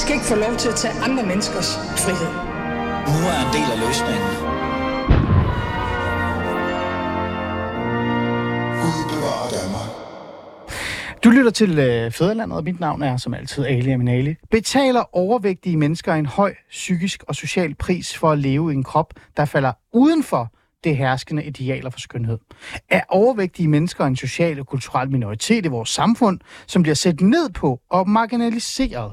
skal ikke få lov til at tage andre menneskers frihed. Nu er en del af løsningen. Du lytter til øh, Fæderlandet, og mit navn er som altid Ali Aminali. Betaler overvægtige mennesker en høj psykisk og social pris for at leve i en krop, der falder uden for det herskende idealer for skønhed? Er overvægtige mennesker en social og kulturel minoritet i vores samfund, som bliver set ned på og marginaliseret?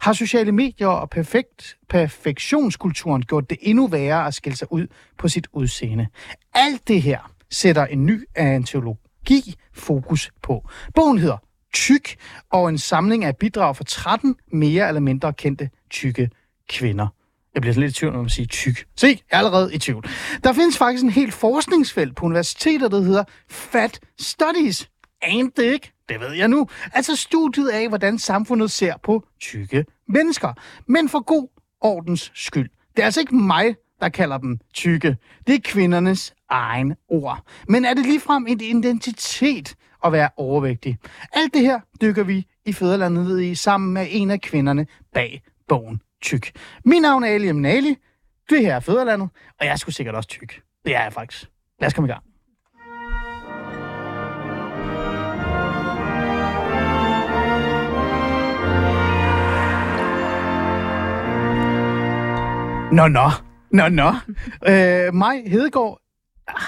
Har sociale medier og perfekt, perfektionskulturen gjort det endnu værre at skille sig ud på sit udseende? Alt det her sætter en ny antologi fokus på. Bogen hedder Tyk, og en samling af bidrag fra 13 mere eller mindre kendte tykke kvinder. Jeg bliver sådan lidt i tvivl, når man siger tyk. Se, jeg er allerede i tvivl. Der findes faktisk en helt forskningsfelt på universiteter, der hedder Fat Studies. Ain't det ikke? Det ved jeg nu. Altså studiet af, hvordan samfundet ser på tykke mennesker. Men for god ordens skyld. Det er altså ikke mig, der kalder dem tykke. Det er kvindernes egen ord. Men er det ligefrem en identitet at være overvægtig? Alt det her dykker vi i Fæderlandet ned i sammen med en af kvinderne bag bogen Tyk. Mit navn er Ali Nali. Det her er Fæderlandet, og jeg er sgu sikkert også tyk. Det er jeg faktisk. Lad os komme i gang. Nå, nå. Nå, nå. Øh, mig, Hedegaard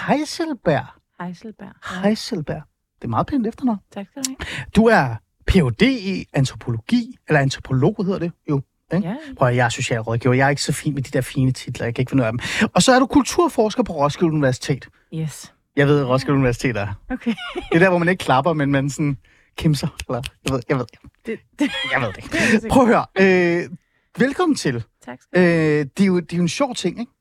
Heiselberg. Heiselberg. Heiselberg. Det er meget pænt efternavn. Tak skal du have. Du er Ph.D. i antropologi, eller antropolog hedder det jo. Ikke? Ja. Prøv at, jeg er socialrådgiver. Jeg er ikke så fin med de der fine titler. Jeg kan ikke finde ud af dem. Og så er du kulturforsker på Roskilde Universitet. Yes. Jeg ved, at Roskilde Universitet er. Okay. Det er der, hvor man ikke klapper, men man sådan kimser. Eller, jeg ved, jeg ved, Det, det, jeg ved det. Prøv at høre. Øh, velkommen til. Tak skal du have. Øh, det, er jo, det er jo en sjov ting, ikke?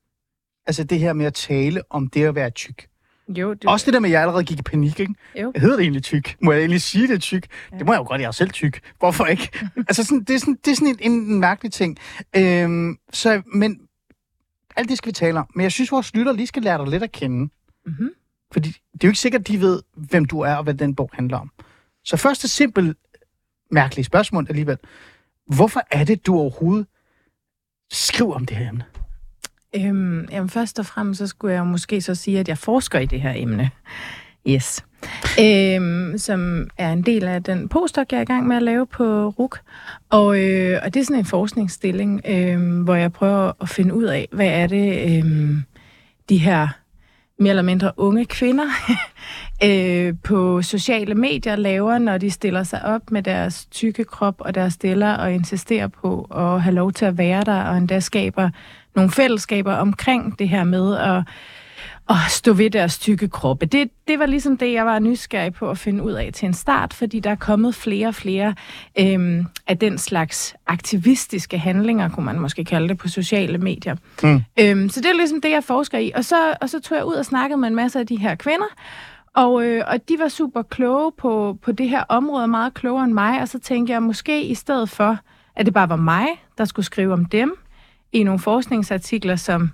Altså det her med at tale om det at være tyk. Jo, det, Også det der med, at jeg allerede gik i panik, ikke? Jo. Jeg hedder det egentlig tyk. Må jeg egentlig sige, det er tyk? Ja. Det må jeg jo godt, jeg er selv tyk. Hvorfor ikke? altså, sådan, det er sådan, det er sådan en, en mærkelig ting. Øhm, så, men alt det skal vi tale om. Men jeg synes, vores lytter lige skal lære dig lidt at kende. Mhm. Fordi det er jo ikke sikkert, at de ved, hvem du er og hvad den bog handler om. Så først et simpelt, mærkeligt spørgsmål alligevel. Hvorfor er det, du overhovedet skriver om det her emne? Øhm, jamen, først og fremmest, så skulle jeg måske så sige, at jeg forsker i det her emne. Yes. Øhm, som er en del af den postdoc, jeg er i gang med at lave på RUK. Og, øh, og det er sådan en forskningsstilling, øh, hvor jeg prøver at finde ud af, hvad er det, øh, de her mere eller mindre unge kvinder øh, på sociale medier laver, når de stiller sig op med deres tykke krop og deres stiller og insisterer på at have lov til at være der, og endda skaber nogle fællesskaber omkring det her med at, at stå ved deres tykke kroppe. Det, det var ligesom det, jeg var nysgerrig på at finde ud af til en start, fordi der er kommet flere og flere øhm, af den slags aktivistiske handlinger, kunne man måske kalde det, på sociale medier. Mm. Øhm, så det er ligesom det, jeg forsker i. Og så, og så tog jeg ud og snakkede med en masse af de her kvinder, og, øh, og de var super kloge på, på det her område, meget klogere end mig, og så tænkte jeg, måske i stedet for, at det bare var mig, der skulle skrive om dem, i nogle forskningsartikler, som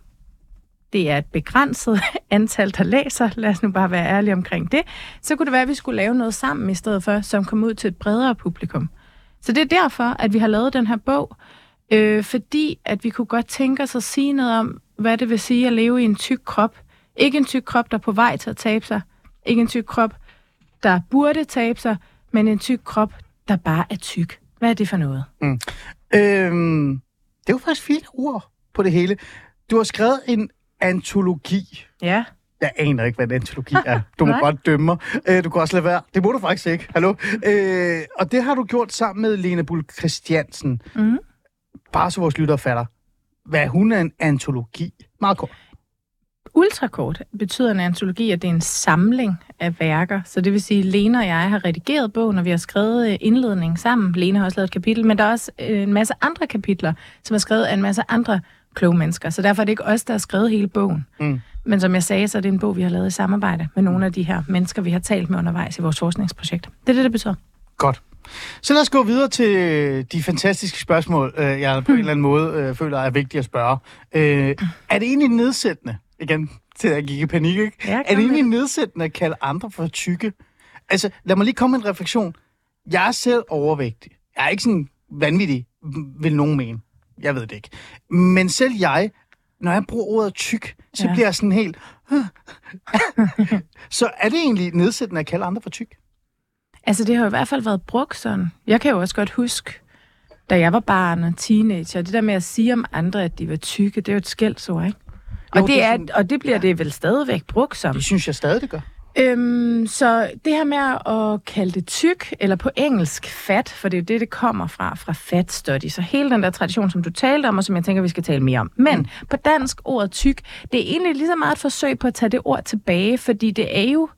det er et begrænset antal, der læser, lad os nu bare være ærlige omkring det, så kunne det være, at vi skulle lave noget sammen i stedet for, som kom ud til et bredere publikum. Så det er derfor, at vi har lavet den her bog, øh, fordi at vi kunne godt tænke os at sige noget om, hvad det vil sige at leve i en tyk krop. Ikke en tyk krop, der er på vej til at tabe sig. Ikke en tyk krop, der burde tabe sig, men en tyk krop, der bare er tyk. Hvad er det for noget? Øhm, det er jo faktisk fire ord på det hele. Du har skrevet en antologi. Ja. Jeg aner ikke, hvad en antologi er. Du må godt dømme mig. Øh, du kan også lade være. Det må du faktisk ikke. Hallo? Øh, og det har du gjort sammen med Lene Bull Christiansen. Mhm. Bare så vores lyttere fatter. Hvad hun er en antologi. Meget kort. Ultrakort betyder en antologi, at det er en samling af værker. Så det vil sige, at Lena og jeg har redigeret bogen, og vi har skrevet øh, indledning sammen. Lena har også lavet et kapitel, men der er også øh, en masse andre kapitler, som er skrevet af en masse andre kloge mennesker. Så derfor er det ikke os, der har skrevet hele bogen. Mm. Men som jeg sagde, så er det en bog, vi har lavet i samarbejde med nogle af de her mennesker, vi har talt med undervejs i vores forskningsprojekt. Det er det, det betyder. Godt. Så lad os gå videre til de fantastiske spørgsmål, øh, jeg på en eller anden måde føler er vigtigt at spørge. Er det egentlig nedsættende, igen til at gik i panik, ikke? Ja, er det egentlig nedsættende at kalde andre for tykke? Altså, lad mig lige komme med en refleksion. Jeg er selv overvægtig. Jeg er ikke sådan vanvittig vil nogen mene. Jeg ved det ikke. Men selv jeg, når jeg bruger ordet tyk, så ja. bliver jeg sådan helt... så er det egentlig nedsættende at kalde andre for tyk? Altså, det har jo i hvert fald været brugt sådan. Jeg kan jo også godt huske, da jeg var barn og teenager, det der med at sige om andre, at de var tykke, det er jo et skældsord, ikke? Og, Jo, det, det er og det bliver det vel stadigvæk brugt som. Det synes jeg stadig, det gør. Øhm, så det her med at kalde det tyk, eller på engelsk fat, for det er jo det, det kommer fra, fra fat study. Så hele den der tradition, som du talte om, og som jeg tænker, vi skal tale mere om. Men mm. på dansk, ordet tyk, det er egentlig lige så meget et forsøg på at tage det ord tilbage, fordi det er jo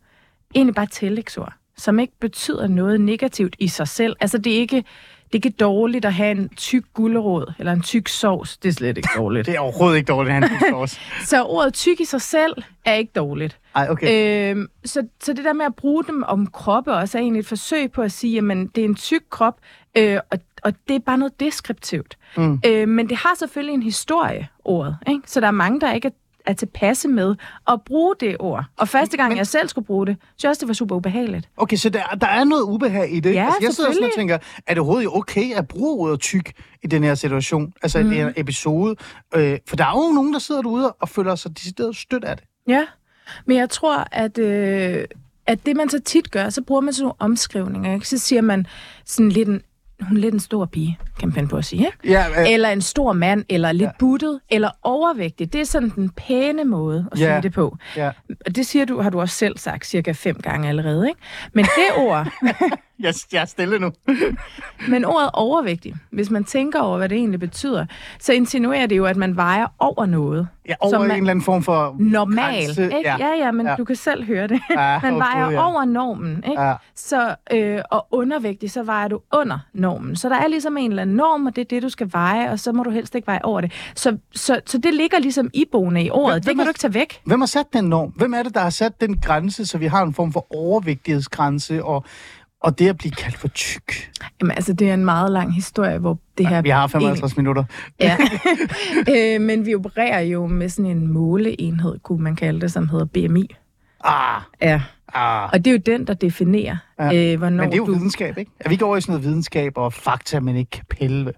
egentlig bare et tillægsord, som ikke betyder noget negativt i sig selv. Altså, det er ikke, det er ikke dårligt at have en tyk gulerod, eller en tyk sovs. Det er slet ikke dårligt. Det er overhovedet ikke dårligt, han også. Så ordet tyk i sig selv er ikke dårligt. Ej, okay. Øhm, så, så det der med at bruge dem om kroppe også er egentlig et forsøg på at sige, at det er en tyk krop, øh, og, og det er bare noget deskriptivt. Mm. Øh, men det har selvfølgelig en historie, ordet. Ikke? Så der er mange, der ikke er, er tilpasse med at bruge det ord. Og første gang, Men- jeg selv skulle bruge det, så jeg også, det var super ubehageligt. Okay, så der, der er noget ubehag i det. Ja, altså, jeg sidder sådan og tænker, er det overhovedet okay at bruge ordet tyk i den her situation? Altså mm. i den her episode? Øh, for der er jo nogen, der sidder derude og føler sig decideret stødt af det. Ja, men jeg tror, at, øh, at det man så tit gør, så bruger man sådan nogle omskrivninger. Ikke? Så siger man sådan lidt en, hun er lidt en stor pige, kan man på at sige. Ikke? Ja, øh, Eller en stor mand, eller lidt Ja. buttet, eller overvægtig. Det er sådan den pæne måde at Ja. sige det på. ja. Og det siger du, har du også selv sagt cirka fem gange allerede. Ikke? Men det ord, Jeg, jeg er stille nu. men ordet overvægtig, hvis man tænker over, hvad det egentlig betyder, så insinuerer det jo, at man vejer over noget. Ja, over Som en man- eller anden form for... Normal. Grænse, Ikke? ja. Ja, ja, men Ja. du kan selv høre det. Ja, Man vejer ja. over normen, ikke? Ja. Så, øh, og undervægtig, så vejer du under normen. Så der er ligesom en eller anden norm, og det er det, du skal veje, og så må du helst ikke veje over det. Så, så, så det ligger ligesom iboende i ordet. Hvem- det hvem kan er- du ikke tage væk. Hvem har sat den norm? Hvem er det, der har sat den grænse, så vi har en form for overvægtighedsgrænse, og, og det at blive kaldt for tyk? Jamen, altså, det er en meget lang historie, hvor det her... Vi har 55 minutter. Ja. øh, men vi opererer jo med sådan en måleenhed, kunne man kalde det, som hedder BMI. Ah, Ja. Ah. Og det er jo den, der definerer, Ja. øh, hvornår Men det er jo du... videnskab, ikke? Er vi ikke over i sådan noget videnskab og fakta, man ikke kan pille ved?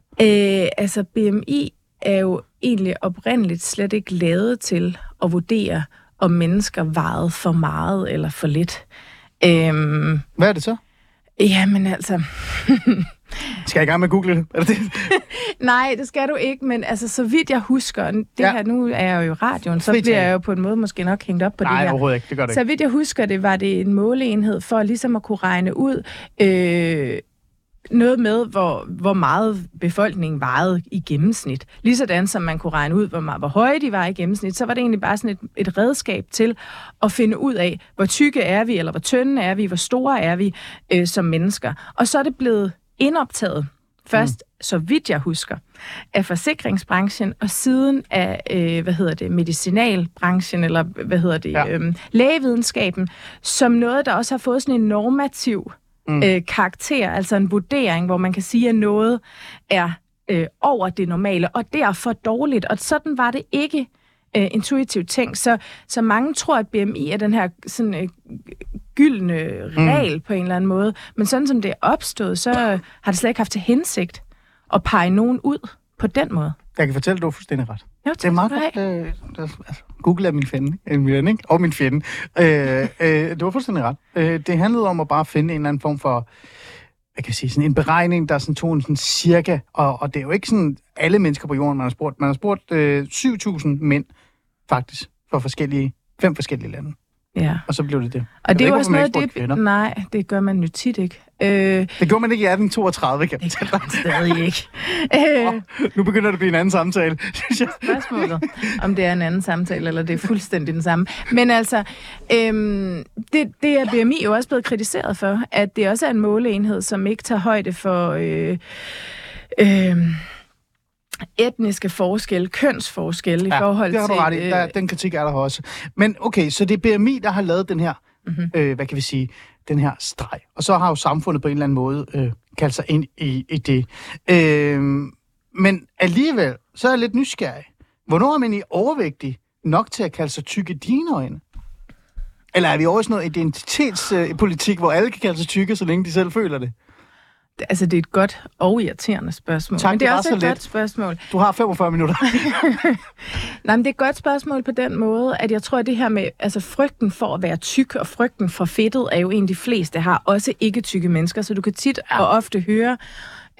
Øh, altså, BMI er jo egentlig oprindeligt slet ikke lavet til at vurdere, om mennesker vejede for meget eller for lidt. Øhm, Hvad er det så? jamen altså, Skal jeg i gang med at google det? Er det det? nej, det skal du ikke, men altså, så vidt jeg husker, det Ja. her, nu er jeg jo i radioen, så Fri bliver jeg jo på en måde måske nok hængt op på Nej, det her. overhovedet ikke. Det gør det Så vidt jeg husker det, var det en måleenhed for ligesom at kunne regne ud øh, noget med, hvor, hvor meget befolkningen vejede i gennemsnit. Ligesådan som man kunne regne ud, hvor, meget, hvor høje de var i gennemsnit, så var det egentlig bare sådan et, et redskab til at finde ud af, hvor tykke er vi, eller hvor tynde er vi, hvor store er vi øh, som mennesker. Og så er det blevet indoptaget først, mm. så vidt jeg husker, af forsikringsbranchen, og siden af, øh, hvad hedder det, medicinalbranchen, eller hvad hedder det, Ja. øhm, lægevidenskaben, som noget, der også har fået sådan en normativ mm. øh, karakter, altså en vurdering, hvor man kan sige, at noget er øh, over det normale, og derfor dårligt. Og sådan var det ikke øh, intuitivt tænkt. Så, så mange tror, at BMI er den her sådan, øh, gyldne regel mm. på en eller anden måde. Men sådan som det er opstået, så har det slet ikke haft til hensigt at pege nogen ud på den måde. Jeg kan fortælle, at du har fuldstændig ret. Jo, Det er meget godt. Øh, altså, Google er min fjende, ikke? min ven, ikke? Og min fjende. Øh, øh, du har fuldstændig ret. Øh, det handlede om at bare finde en eller anden form for, hvad kan jeg sige, sådan en beregning, der sådan tog en sådan cirka, og, og det er jo ikke sådan alle mennesker på jorden, man har spurgt. Man har spurgt øh, 7.000 mænd, faktisk, fra forskellige, fem forskellige lande. Ja. Og så blev det det. Jeg Og det ved er også noget, det... kvinder. Nej, det gør man jo tit ikke. Øh, Det gjorde man ikke i 1832, kan jeg det gør man stadig ikke. Øh. Nu begynder det at blive en anden samtale, synes jeg. spørgsmålet, om det er en anden samtale, eller det er fuldstændig den samme. Men altså, øhm, det, det er BMI jo også blevet kritiseret for, at det også er en måleenhed, som ikke tager højde for øh, øh, etniske forskelle, kønsforskelle i forhold det har til... du ret i. Der, den kritik er der også. Men okay, så det er BMI, der har lavet den her, mm-hmm. øh, hvad kan vi sige, den her streg. Og så har jo samfundet på en eller anden måde øh, kaldt sig ind i, i det. Øh, men alligevel, så er jeg lidt nysgerrig. Hvornår er man i overvægtig nok til at kalde sig tykke i dine øjne? Eller er vi over i sådan noget identitetspolitik, hvor alle kan kalde sig tykke, så længe de selv føler det? Altså, det er et godt og irriterende spørgsmål. Tak, men det er det også så et let. godt spørgsmål. Du har 45 minutter. Nej, men det er et godt spørgsmål på den måde, at jeg tror, at det her med altså frygten for at være tyk og frygten for fedtet er jo en, de fleste har, også ikke tykke mennesker. Så du kan tit og ofte høre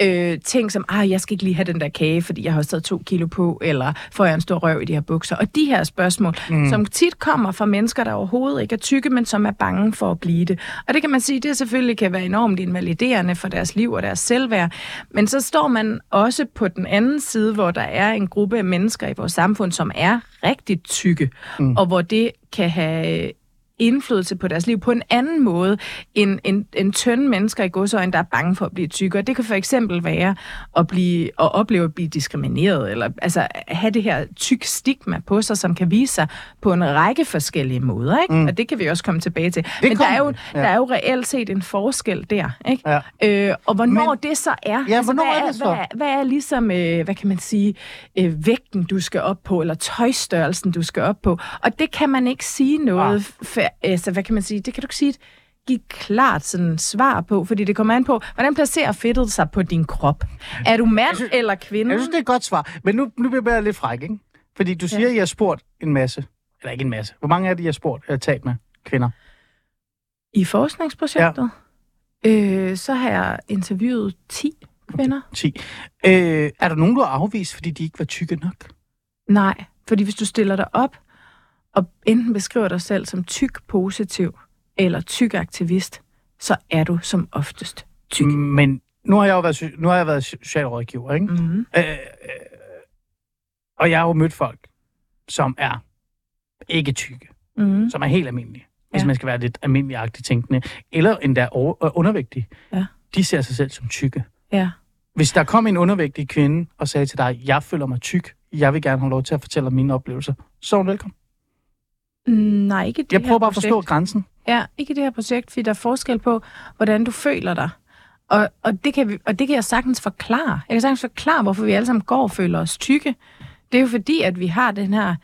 øh, ting som, ah, jeg skal ikke lige have den der kage, fordi jeg har også taget to kilo på, eller får jeg en stor røv i de her bukser. Og de her spørgsmål, mm. som tit kommer fra mennesker, der overhovedet ikke er tykke, men som er bange for at blive det. Og det kan man sige, det selvfølgelig kan være enormt invaliderende for deres liv og deres selvværd. Men så står man også på den anden side, hvor der er en gruppe af mennesker i vores samfund, som er rigtig tykke, mm. og hvor det kan have indflydelse på deres liv på en anden måde end, end, end tynde mennesker i godsøjne, der er bange for at blive tykkere. Det kan for eksempel være at, blive, at opleve at blive diskrimineret, eller altså have det her tyk stigma på sig, som kan vise sig på en række forskellige måder. Ikke? Mm. Og det kan vi også komme tilbage til. Men der kommer er, jo, ja. der er jo reelt set en forskel der. Ikke? Ja. Øh, og hvornår Men- det så er, Ja, hvornår hvad, er det så? Hvad, hvad er ligesom, øh, hvad kan man sige, øh, vægten, du skal op på, eller tøjstørrelsen, du skal op på. Og det kan man ikke sige noget, ah. Altså, hvad kan man sige, det kan du ikke sige et, give klart sådan, svar på, fordi det kommer an på, hvordan placerer fedtet sig på din krop? Er du mand synes- eller kvinde? Jeg synes, det er et godt svar. Men nu, nu bliver jeg lidt fræk, ikke? Fordi du siger, at I har spurgt en masse. Eller ikke en masse. Hvor mange af det, I har spurgt, eller talt med kvinder? I forskningsprojektet, ja. øh, så har jeg interviewet 10 kvinder. 10. Øh, er der nogen, du har afvist, fordi de ikke var tykke nok? Nej, fordi hvis du stiller dig op og enten beskriver dig selv som tyk positiv eller tyk aktivist, så er du som oftest tyk. Men nu har jeg jo været, nu har jeg været socialrådgiver, ikke? Mm. Øh, øh, og jeg har jo mødt folk, som er ikke tykke, Mm. som er helt almindelige, hvis Ja. man skal være lidt almindeligagtigt tænkende, eller endda over, øh, undervægtige. Ja. De ser sig selv som tykke. Ja. Hvis der kom en undervægtig kvinde og sagde til dig, jeg føler mig tyk, jeg vil gerne have lov til at fortælle om mine oplevelser, så er hun velkommen. Mm, Nej, ikke det Jeg prøver bare at forstå projekt. grænsen. Ja, ikke det her projekt, fordi der er forskel på, hvordan du føler dig. Og, og, det kan vi, og det kan jeg sagtens forklare. Jeg kan sagtens forklare, hvorfor vi alle sammen går og føler os tykke. Det er jo fordi, at vi har den her,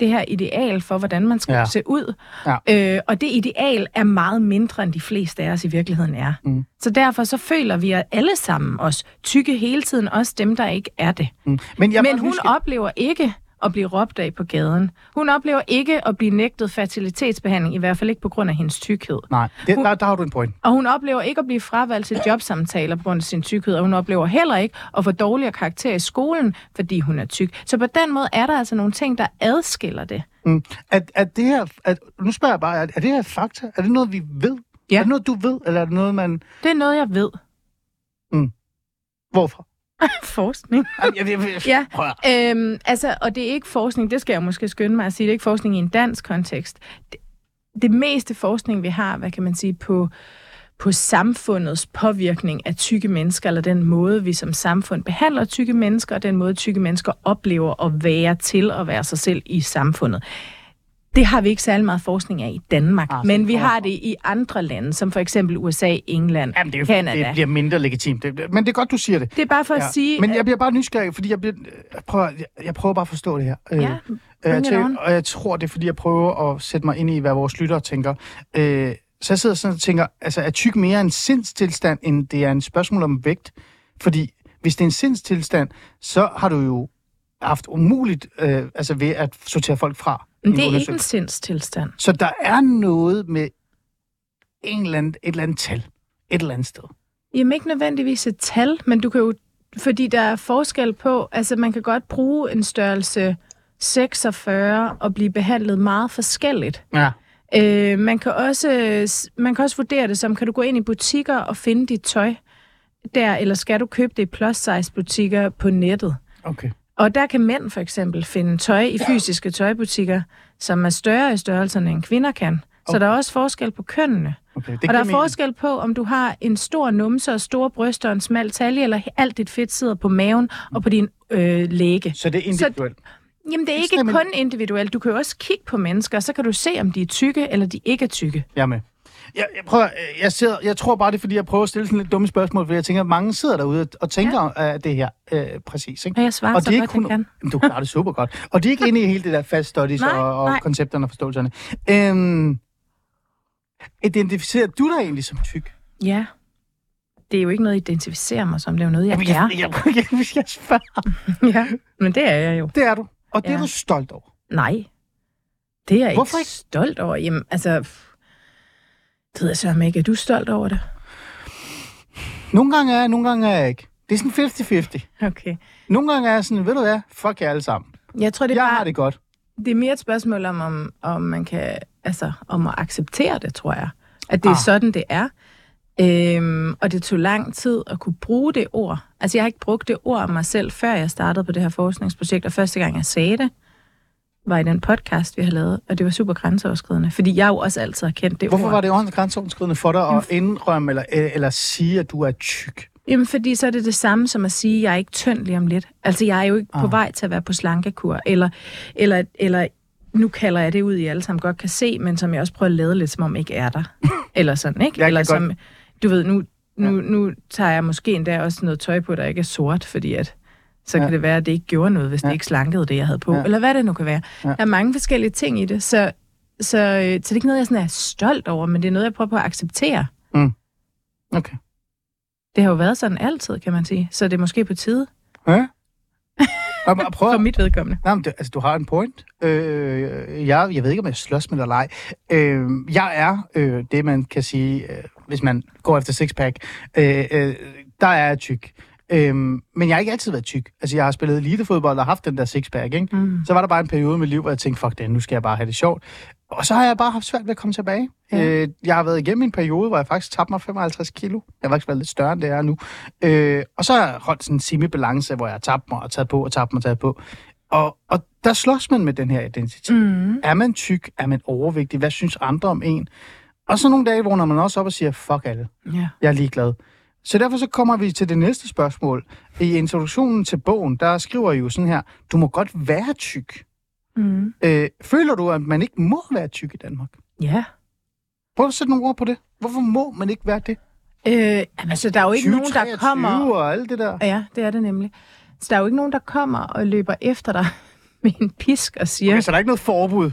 det her ideal for, hvordan man skal Ja. se ud. Ja. Øh, og det ideal er meget mindre, end de fleste af os i virkeligheden er. Mm. Så derfor så føler vi alle sammen os tykke hele tiden, også dem, der ikke er det. Mm. Men, jeg Men hun nysgerrig. oplever ikke at blive råbt af på gaden. Hun oplever ikke at blive nægtet fertilitetsbehandling, i hvert fald ikke på grund af hendes tykkhed. Nej, det, Hun- der, der har du en point. Og hun oplever ikke at blive fravalgt til jobsamtaler på grund af sin tykkhed, og hun oplever heller ikke at få dårligere karakter i skolen, fordi hun er tyk. Så på den måde er der altså nogle ting, der adskiller det. Mm. At, at det her, at, nu spørger jeg bare, er, er det her fakta? Er det noget, vi ved? Ja. Er det noget, du ved, eller er det noget, man... Det er noget, jeg ved. Hvorfor? Forskning. Ja. Øhm, altså, og det er ikke forskning, det skal jeg måske skynde mig at sige, det er ikke forskning i en dansk kontekst. Det, det meste forskning, vi har, hvad kan man sige, på, på samfundets påvirkning af tykke mennesker, eller den måde, vi som samfund behandler tykke mennesker, og den måde, tykke mennesker oplever at være til at være sig selv i samfundet. Det har vi ikke særlig meget forskning af i Danmark, Ah, men vi har det i andre lande, som for eksempel USA, England, Jamen, det, er Canada. det bliver mindre legitimt. Det, men det er godt, du siger det. Det er bare for at sige... Men jeg bliver bare nysgerrig, fordi jeg, bliver, jeg, prøver, jeg, jeg prøver bare at forstå det her. Øh, Ja, øh, jeg og jeg tror, det er, fordi jeg prøver at sætte mig ind i, hvad vores lyttere tænker. Øh, så jeg sidder sådan og tænker, altså er tyk mere en sindstilstand, end det er en spørgsmål om vægt? Fordi hvis det er en sindstilstand, så har du jo haft umuligt øh, altså ved at sortere folk fra. Men en det er ikke en sindstilstand. Så der er noget med en eller anden, et eller andet tal et eller andet sted. Jamen ikke nødvendigvis et tal, men du kan jo, fordi der er forskel på, altså man kan godt bruge en størrelse 46 og blive behandlet meget forskelligt. Ja. Øh, man, kan også, man kan også vurdere det som, kan du gå ind i butikker og finde dit tøj der, eller skal du købe det i plus size butikker på nettet? Okay. Og der kan mænd for eksempel finde tøj i fysiske tøjbutikker, som er større i størrelserne end kvinder kan. Så Okay. der er også forskel på kønnene. okay. Det og der er mening. forskel på, om du har en stor numse og store bryster og en smal talje, eller alt dit fedt sidder på maven og på din øh, læge. Så det er individuelt. Jamen, det er ikke kun individuelt. Du kan jo også kigge på mennesker, og så kan du se, om de er tykke, eller de ikke er tykke. Med. Jeg, jeg, prøver, øh, jeg, sidder, jeg tror bare, det er, fordi jeg prøver at stille sådan lidt dumme spørgsmål, fordi jeg tænker, at mange sidder derude og, tænker ja. det her øh, præcis. Ikke? Og jeg svarer Og så de er godt, ikke jeg kan. Du klarer det super godt. Og de er ikke inde i hele det der fast studies Nej, og, og nej. koncepterne og forståelserne. Øhm, identificerer du dig egentlig som tyk? Ja. det er jo ikke noget, jeg identificerer mig som. Det er jo noget, jeg Jamen, jeg, er. jeg, jeg, jeg, jeg spørger. Ja, men det er jeg jo. Det er du. Og det Ja. er du stolt over. Nej. Det er jeg Hvorfor ikke ikke? stolt over. Jamen, altså... Det ved jeg sørme ikke. Er du stolt over det? Nogle gange er jeg, nogle gange er jeg ikke. Det er sådan 50-50. Okay. Nogle gange er jeg sådan, ved du hvad, fuck jer alle sammen. Jeg tror, det er, Jeg bare, har det godt. det er mere et spørgsmål om, om, om man kan... Altså, om at acceptere det, tror jeg. At det er Ah. sådan, det er. Øhm, og det tog lang tid at kunne bruge det ord. Altså, jeg har ikke brugt det ord om mig selv, før jeg startede på det her forskningsprojekt. Og første gang, jeg sagde det, var i den podcast, vi har lavet. Og det var super grænseoverskridende. Fordi jeg jo også altid har kendt det Hvorfor ord. var det åndens grænseoverskridende for dig at indrømme eller, eller sige, at du er tyk? Jamen, fordi så er det det samme som at sige, at jeg er ikke tynd lige om lidt. Altså, jeg er jo ikke ah. på vej til at være på slankekur, eller, eller, eller nu kalder jeg det ud, I alle sammen godt kan se, men som jeg også prøver at lade lidt, som om ikke er der. eller sådan, ikke? Jeg eller som, du ved, nu, nu, nu tager jeg måske endda også noget tøj på, der ikke er sort, fordi at så Ja. kan det være, at det ikke gjorde noget, hvis ja. Det ikke slankede det, jeg havde på. Ja. Eller hvad det nu kan være. Ja. Der er mange forskellige ting i det, så, så, øh, så det er ikke noget, jeg sådan er stolt over, men det er noget, jeg prøver på at acceptere. Okay. Det har jo været sådan altid, kan man sige. Så det er måske på tide Ja? Bare prøv for mit vedkommende. Nej, men det, altså, du har en point. Øh, jeg, jeg ved ikke, om jeg slås med dig eller ej. Øh, jeg er øh, det, man kan sige, øh, hvis man går efter sixpack. Øh, øh, der er jeg tyk. Øh, men jeg har ikke altid været tyk. Altså, jeg har spillet elitefodbold og haft den der sixpack, ikke? Mm. Så var der bare en periode i mit liv, hvor jeg tænkte, fuck det, nu skal jeg bare have det sjovt. Og så har jeg bare haft svært ved at komme tilbage. Ja. Øh, jeg har været igennem en periode, hvor jeg faktisk tabte mig 55 kilo. Jeg var faktisk været lidt større, end det er nu. Øh, og så har jeg holdt sådan en semi-balance, hvor jeg har tabt mig og taget på og tabt mig og taget på. Og, og der slås man med den her identitet. Mm. Er man tyk? Er man overvægtig? Hvad synes andre om en? Og så nogle dage vågner man også op og siger, fuck alle, Ja. jeg er ligeglad. Så derfor så kommer vi til det næste spørgsmål. I introduktionen til bogen, der skriver I jo sådan her, du må godt være tyk. Mm. Øh, føler du, at man ikke må være tyk i Danmark? Ja. Prøv at sætte nogle ord på det. Hvorfor må man ikke være det? Øh, altså, der er jo ikke nogen, der 2023 kommer... og alt det der. Ja, det er det nemlig. Så der er jo ikke nogen, der kommer og løber efter dig med en pisk og siger, Okay, så der er ikke noget forbud.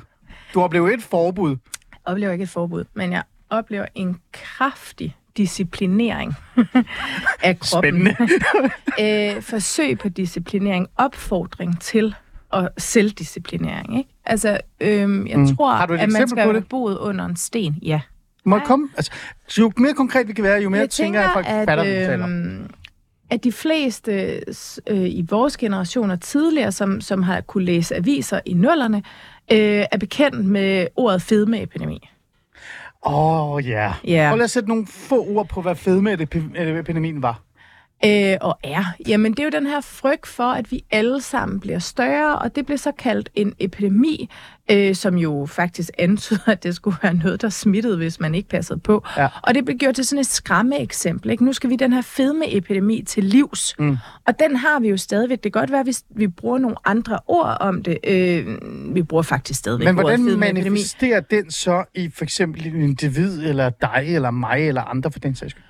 Du oplever et forbud. jeg oplever ikke et forbud, men jeg oplever en kraftig disciplinering af kroppen. Spændende. øh, forsøg på disciplinering, opfordring til og selvdisciplinering. Ikke? Altså, øhm, jeg Mm. tror, Har du et at man eksempel skal på have det? boet under en sten. Ja. Må jeg komme? Altså, så jo mere konkret vi kan være, jo mere jeg tænker jeg, at folk fatter, taler. øhm, at de fleste øh, i vores generationer tidligere, som, som har kunne læse aviser i nullerne, øh, er bekendt med ordet fedmeepidemi. Åh, oh, ja. Ja. Prøv lige at sætte nogle få ord på, hvad fedmeepidemien var. Øh, og er. Jamen, det er jo den her frygt for, at vi alle sammen bliver større, og det bliver så kaldt en epidemi, øh, som jo faktisk antyder, at det skulle være noget, der smittede, hvis man ikke passede på. Ja. Og det blev gjort til sådan et skræmme eksempel. Ikke? Nu skal vi den her fedmeepidemi til livs. Mm. Og den har vi jo stadigvæk. Det kan godt være, hvis vi bruger nogle andre ord om det. Øh, vi bruger faktisk stadigvæk Men hvordan manifesterer den så i for eksempel en individ, eller dig, eller mig, eller andre for den sags skyld?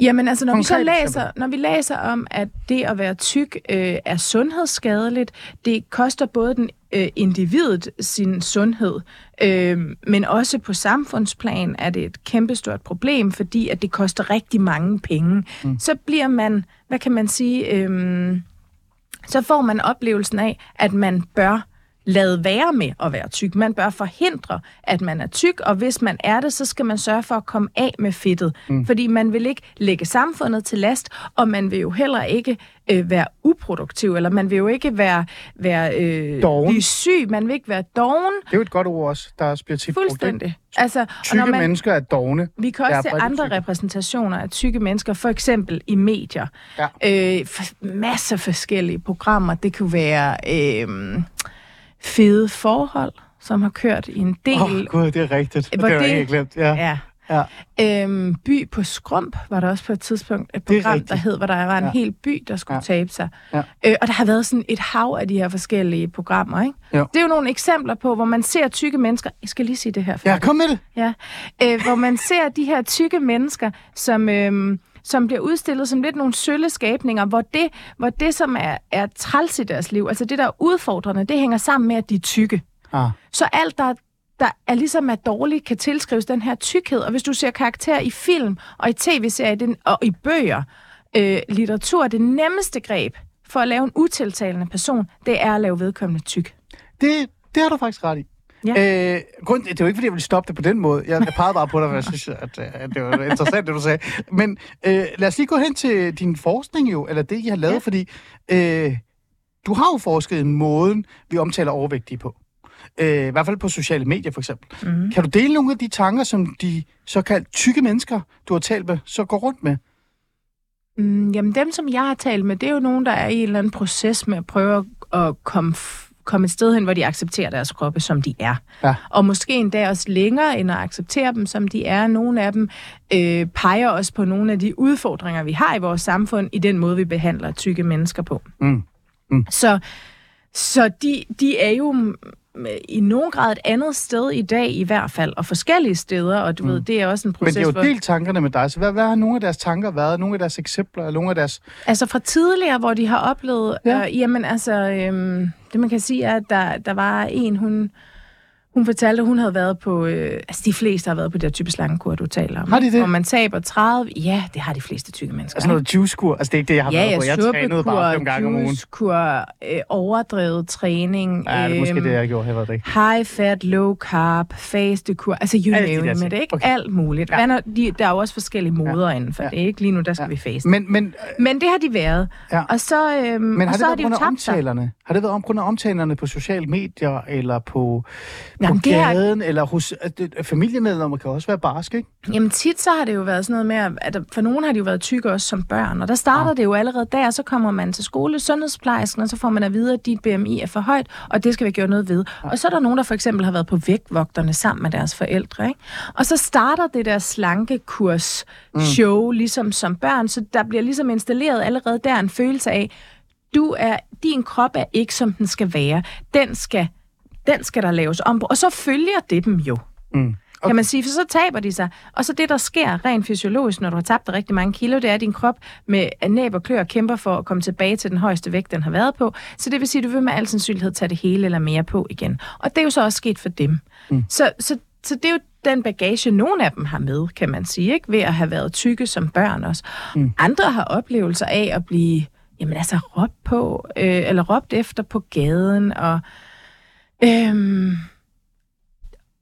Jamen altså, når vi så Konkret læser, når vi læser om, at det at være tyk øh, er sundhedsskadeligt, det koster både den øh, individet sin sundhed, øh, men også på samfundsplan er det et kæmpestort problem, fordi at det koster rigtig mange penge. Mm. Så bliver man, hvad kan man sige, øh, så får man oplevelsen af, at man bør lade være med at være tyk. Man bør forhindre, at man er tyk, og hvis man er det, så skal man sørge for at komme af med fedtet. Mm. Fordi man vil ikke lægge samfundet til last, og man vil jo heller ikke øh, være uproduktiv, eller man vil jo ikke være, være øh, blive syg, man vil ikke være doven. Det er jo et godt ord også, der bliver tit? Fuldstændig. Altså, og Tykke når man, mennesker er dogne. vi kan også se andre tykke. repræsentationer af tykke mennesker, for eksempel i medier. Ja. Øh, masser af forskellige programmer. Det kunne være øh, fede forhold, som har kørt i en del... Åh, oh, gud, det er rigtigt. Det har jeg ikke glemt. Ja. Ja. Ja. Øhm, by på Skrump var der også på et tidspunkt et program, der hed, hvor der var en Ja. hel by, der skulle Ja. tabe sig. Ja. Øh, og der har været sådan et hav af de her forskellige programmer. Ikke? Jo. Det er jo nogle eksempler på, hvor man ser tykke mennesker... Jeg skal lige sige det her. ja, færdigt. kom med det. Ja, øh, hvor man ser de her tykke mennesker, som, øh, som bliver udstillet som lidt nogle sølle skabninger, hvor det, hvor det som er, er træls i deres liv, altså det, der er udfordrende, det hænger sammen med, at de er tykke. Ah. Så alt, der, der er ligesom er dårligt, kan tilskrives den her tykkhed. Og hvis du ser karakterer i film og i tv-serier og i bøger, øh, litteratur, det nemmeste greb for at lave en utiltalende person, det er at lave vedkommende tyk. Det, det har du faktisk ret i. Ja. Øh, grund, det er jo ikke, fordi jeg vil stoppe det på den måde. Jeg, jeg pegede bare på dig, for jeg synes, at, at det var interessant, det du sagde. Men øh, lad os lige gå hen til din forskning jo, eller det, I har lavet, ja. fordi øh, du har jo forsket i måden, vi omtaler overvægtige på. Øh, I hvert fald på sociale medier, for eksempel. Mm. Kan du dele nogle af de tanker, som de såkaldt tykke mennesker, du har talt med, så går rundt med? Mm, jamen dem, som jeg har talt med, det er jo nogen, der er i en eller anden proces med at prøve at komme komme et sted hen, hvor de accepterer deres kroppe, som de er. Ja. Og måske endda også længere end at acceptere dem, som de er. Nogle af dem øh, peger også på nogle af de udfordringer, vi har i vores samfund, i den måde, vi behandler tykke mennesker på. Mm. Mm. Så, så de, de er jo i nogen grad et andet sted i dag i hvert fald, og forskellige steder, og du mm. ved, det er også en proces... Men det er jo delt tankerne med dig, så hvad, hvad har nogle af deres tanker været? Nogle af deres eksempler? Nogle af deres... Altså fra tidligere, hvor de har oplevet... Ja. Øh, jamen altså, øh, det man kan sige er, at der, der var en, hun hun fortalte, at hun havde været på... Øh, altså, de fleste har været på det her type slangekur, du taler om. Har de det? Hvor man taber 30... Ja, det har de fleste tykke mennesker. Altså noget juicekur? Altså, det er ikke det, jeg har ja, været ja, på. Jeg trænede bare fem gange om ugen. juicekur, øh, overdrevet træning. Ja, det er måske øhm, det, jeg gjorde. Jeg det. High fat, low carb, fastekur. Altså, you Alle de name der it, ikke? Okay. Alt muligt. Ja. Ja. De, der er jo også forskellige moder Ja. inden for Ja. det, ikke? Lige nu, der skal Ja. vi faste. Men, men, Men det har de været. Ja. Og så, øhm, men har og det så har været de på jo tabt sig. Har det været om grund af omtalerne på sociale medier, eller på Jamen, er- gaden, eller hos det- at familiemedlemmer kan også være barske, ikke? Jamen tit så har det jo været sådan noget med, at for nogen har de jo været tykke også som børn, og der starter ja. det jo allerede der, så kommer man til skole, sundhedsplejersken, og så får man at vide, at dit BMI er for højt, og det skal vi gøre noget ved. Ja. Og så er der nogen, der for eksempel har været på vægtvogterne sammen med deres forældre, ikke? Og så starter det der slankekurs show ligesom som børn, så der bliver ligesom installeret allerede der en følelse af, du er, din krop er ikke som den skal være. Den skal, den skal der laves om på. Og så følger det dem jo. Mm. Okay. Kan man sige, for så taber de sig. Og så det, der sker rent fysiologisk, når du har tabt rigtig mange kilo, det er, at din krop med næb og klør kæmper for at komme tilbage til den højeste vægt, den har været på. Så det vil sige, at du vil med al sandsynlighed tage det hele eller mere på igen. Og det er jo så også sket for dem. Mm. Så, så, så det er jo den bagage, nogle af dem har med, kan man sige, ikke? ved at have været tykke som børn også. Mm. Andre har oplevelser af at blive jamen altså råbt på, øh, eller råbt efter på gaden, og øhm,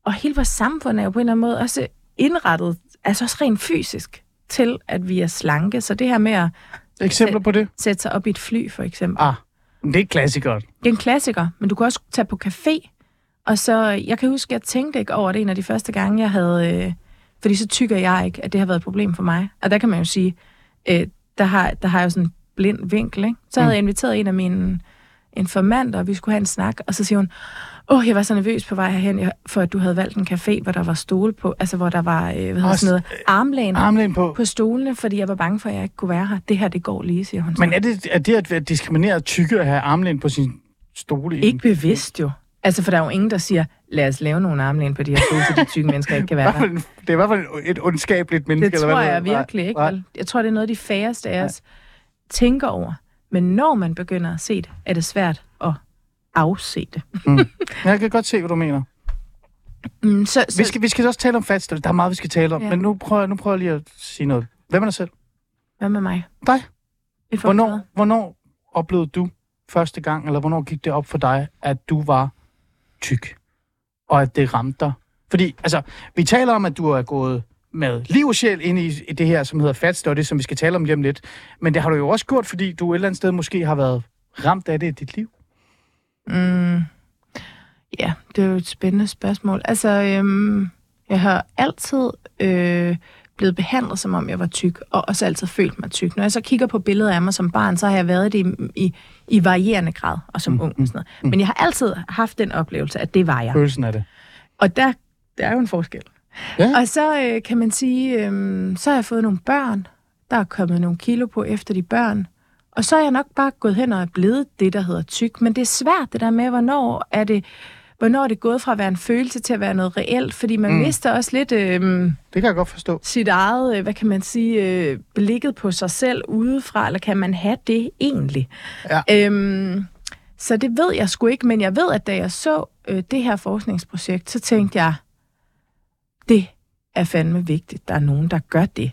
og hele vores samfund er jo på en eller anden måde også indrettet, altså også rent fysisk, til at vi er slanke. Så det her med at Eksempler på det? sætte sig op i et fly, for eksempel. Ah, men det er klassikeren. Det er en klassiker, men du kan også tage på café. Og så, jeg kan huske, jeg tænkte ikke over det en af de første gange, jeg havde... Øh, fordi så tykker jeg ikke, at det har været et problem for mig. Og der kan man jo sige, øh, der, har, der har jeg jo sådan en blind vinkel, ikke? Så havde jeg inviteret en af mine informanter, og vi skulle have en snak, og så siger hun, åh, oh, jeg var så nervøs på vej herhen, for at du havde valgt en café, hvor der var stole på, altså hvor der var, øh, hvad hedder sådan noget, armlæn Armlæn på. på stolene, fordi jeg var bange for, at jeg ikke kunne være her. Det her, det går lige, siger hun. så. Men er det, er det at være diskrimineret tykke at have armlæn på sin stole? i Ikke bevidst jo. Altså, for der er jo ingen, der siger, lad os lave nogle armlæn på de her stole, så de tykke mennesker ikke kan være der. det er i hvert fald et ondskabeligt menneske. Det eller hvad tror det jeg virkelig ikke. Vel? Jeg tror, det er noget, de færreste af os tænker over. Men når man begynder at se det, er det svært at afse det. Jeg kan godt se, hvad du mener. Mm, så, så, Vi skal, vi skal også tale om fatstøtte. Der er meget, vi skal tale om. Ja. Men nu prøver, jeg- nu prøver jeg lige at sige noget. Hvem er dig selv? Hvad med mig? Dig. Hvornår, hvornår oplevede du første gang, eller hvornår gik det op for dig, at du var tyk? Og at det ramte dig? Fordi, altså, vi taler om, at du er gået med liv og sjæl ind i, i det her, som hedder fat study, som vi skal tale om lige om lidt. Men det har du jo også gjort, fordi du et eller andet sted måske har været ramt af det i dit liv. Mm, ja, det er jo et spændende spørgsmål. Altså, øhm, jeg har altid øh, blevet behandlet, som om jeg var tyk, og også altid følt mig tyk. Når jeg så kigger på billeder af mig som barn, så har jeg været det i, i, i varierende grad, og som mm, ung og sådan noget. Men jeg har altid haft den oplevelse, at det var jeg. Følelsen af det. Og der, der er jo en forskel. Ja. Og så øh, kan man sige, øh, så har jeg fået nogle børn. Der er kommet nogle kilo på efter de børn. Og så er jeg nok bare gået hen og er blevet det, der hedder tyk. Men det er svært det der med, hvornår er det, hvornår er det gået fra at være en følelse til at være noget reelt. Fordi man mm. mister også lidt øh, Det kan jeg godt forstå. sit eget, øh, hvad kan man sige, øh, blikket på sig selv udefra. Eller kan man have det egentlig? Ja. Øhm, Så det ved jeg sgu ikke, men jeg ved, at da jeg så øh, det her forskningsprojekt, så tænkte jeg, det er fandme vigtigt, der er nogen, der gør det.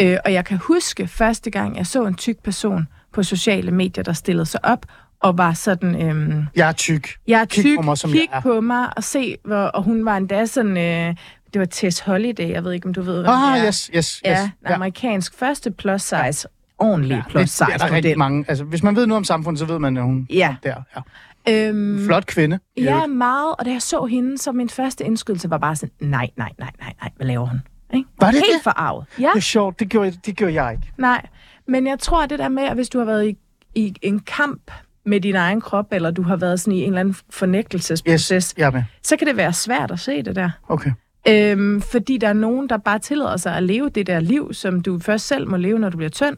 Øh, og jeg kan huske første gang, jeg så en tyk person på sociale medier, der stillede sig op og var sådan... Øhm, Jeg er tyk. jeg er Kig tyk, på mig, som kig jeg er. på mig og se, hvor, og hun var endda sådan... Øh, det var Tess Holiday, jeg ved ikke, om du ved, hvad Ah, det er. yes, yes, yes. Ja, en amerikansk første plus size, ordentlig Ja, plus det, size det er der rigtig mange. Altså, hvis man ved noget om samfundet, så ved man, at hun Ja. er der. Ja. Øhm, Flot kvinde. Ja, meget. Og da jeg så hende, så min første indskydelse var bare sådan, nej, nej, nej, nej, nej, hvad laver hun? Ikke? Var det Helt det? forarvet. Ja, Det er sjovt. Det gjorde, det gjorde jeg ikke. nej. Men jeg tror, at det der med, at hvis du har været i, i en kamp med din egen krop, eller du har været sådan i en eller anden fornægtelsesproces, Yes, med. så kan det være svært at se det der. Okay. Øhm, fordi der er nogen, der bare tillader sig at leve det der liv, som du først selv må leve, når du bliver tynd.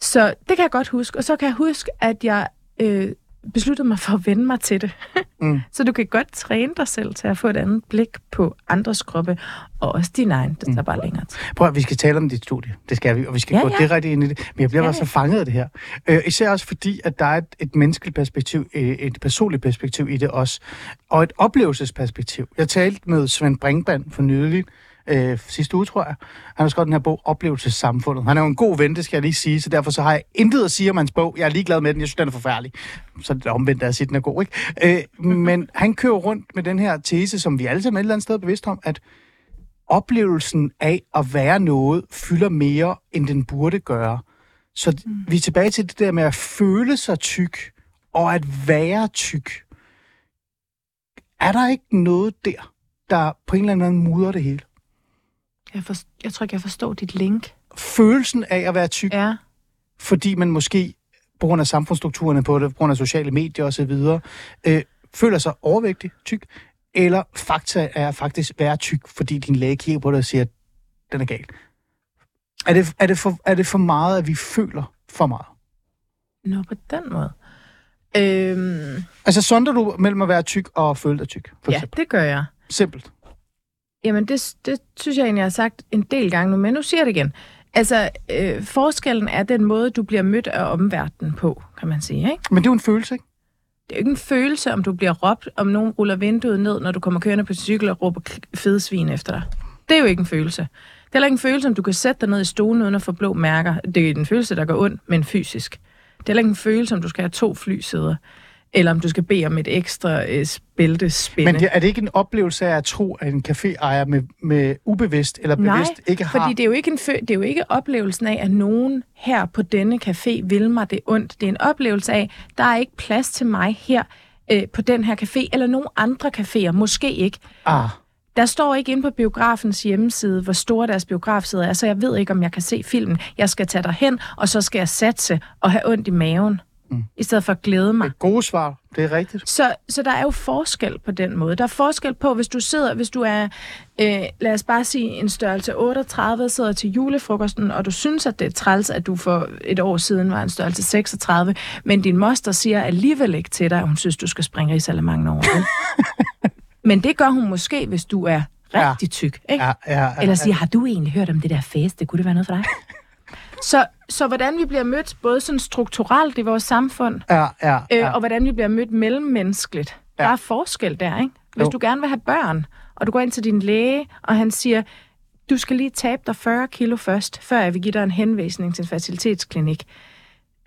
Så det kan jeg godt huske. Og så kan jeg huske, at jeg øh, besluttede mig for at vende mig til det. Mm. så du kan godt træne dig selv til at få et andet blik på andres kroppe, og også din egen. Det tager bare længere tid. Prøv at, vi skal tale om dit studie. Det skal vi, og vi skal Ja, gå ja. direkte ind i det. Men jeg bliver Ja, bare så fanget af det her. Øh, især også fordi, at der er et, et menneskeligt perspektiv, øh, et personligt perspektiv i det også, og et oplevelsesperspektiv. Jeg talte med Svend Brinkmann for nylig, øh, sidste uge, tror jeg. Han har skrevet den her bog, Oplevelsessamfundet. Han er jo en god ven, det skal jeg lige sige, så derfor så har jeg intet at sige om hans bog. Jeg er ligeglad med den, jeg synes, den er forfærdelig. Så er det omvendt, at jeg siger, den er god, ikke? Øh, men han kører rundt med den her tese, som vi alle sammen et eller andet sted er bevidst om, at oplevelsen af at være noget fylder mere, end den burde gøre. Så mm. vi er tilbage til det der med at føle sig tyk, og at være tyk. Er der ikke noget der, der på en eller anden måde mudrer det hele? Jeg, for, jeg tror ikke, jeg forstår dit link. Følelsen af at være tyk, ja. Fordi man måske på grund af samfundsstrukturerne på det, på grund af sociale medier osv., øh, føler sig overvægtig tyk, eller fakta er faktisk være tyk, fordi din læge kigger på dig og siger, at den er gal. Er det, er, det for, er det for meget, at vi føler for meget? Nå, på den måde. Øhm, Altså, sonder du mellem at være tyk og føle dig tyk, for ja, eksempel? det gør jeg. Simpelt. Jamen, det, det synes jeg egentlig, jeg har sagt en del gange nu, men nu siger jeg det igen. Altså, øh, forskellen er den måde, du bliver mødt af omverdenen på, kan man sige, ikke? Men det er jo en følelse, ikke? Det er jo ikke en følelse, om du bliver råbt, om nogen ruller vinduet ned, når du kommer kørende på cykel og råber fede svin efter dig. Det er jo ikke en følelse. Det er heller ikke en følelse, om du kan sætte dig ned i stolen uden at få blå mærker. Det er en følelse, der går ondt, men fysisk. Det er heller ikke en følelse, om du skal have to flysæder, eller om du skal bede om et ekstra øh, bæltespænde. Men det, er det ikke en oplevelse af at tro, at en caféejer med, med ubevidst eller Nej, bevidst ikke har... Fordi det er, jo ikke en fø- det er jo ikke oplevelsen af, at nogen her på denne café vil mig det ondt. Det er en oplevelse af, der er ikke plads til mig her øh, på den her café, eller nogen andre caféer, måske ikke. Ah, Der står ikke inde på biografens hjemmeside, hvor store deres biografside er, så jeg ved ikke, om jeg kan se filmen. Jeg skal tage derhen, og så skal jeg satse og have ondt i maven, mm. i stedet for at glæde mig. det er gode svar. Det er rigtigt. Så, så der er jo forskel på den måde. Der er forskel på, hvis du sidder, hvis du er, øh, lad os bare sige, en størrelse 38, sidder til julefrokosten, og du synes, at det er træls, at du for et år siden var en størrelse 36, men din moster siger alligevel ikke til dig, at hun synes, du skal springe i salamangen over. men det gør hun måske, hvis du er rigtig tyk. Ikke? Ja, ja, ja, Eller siger, har du egentlig hørt om det der feste? Kunne det være noget for dig? så, så hvordan vi bliver mødt, både sådan strukturelt i vores samfund, Ja, ja, øh, ja. og hvordan vi bliver mødt mellemmenneskeligt. Ja. Der er forskel der, ikke? Hvis Jo. du gerne vil have børn, og du går ind til din læge, og han siger, du skal lige tabe dig 40 kilo først, før jeg vil give dig en henvisning til en facilitetsklinik,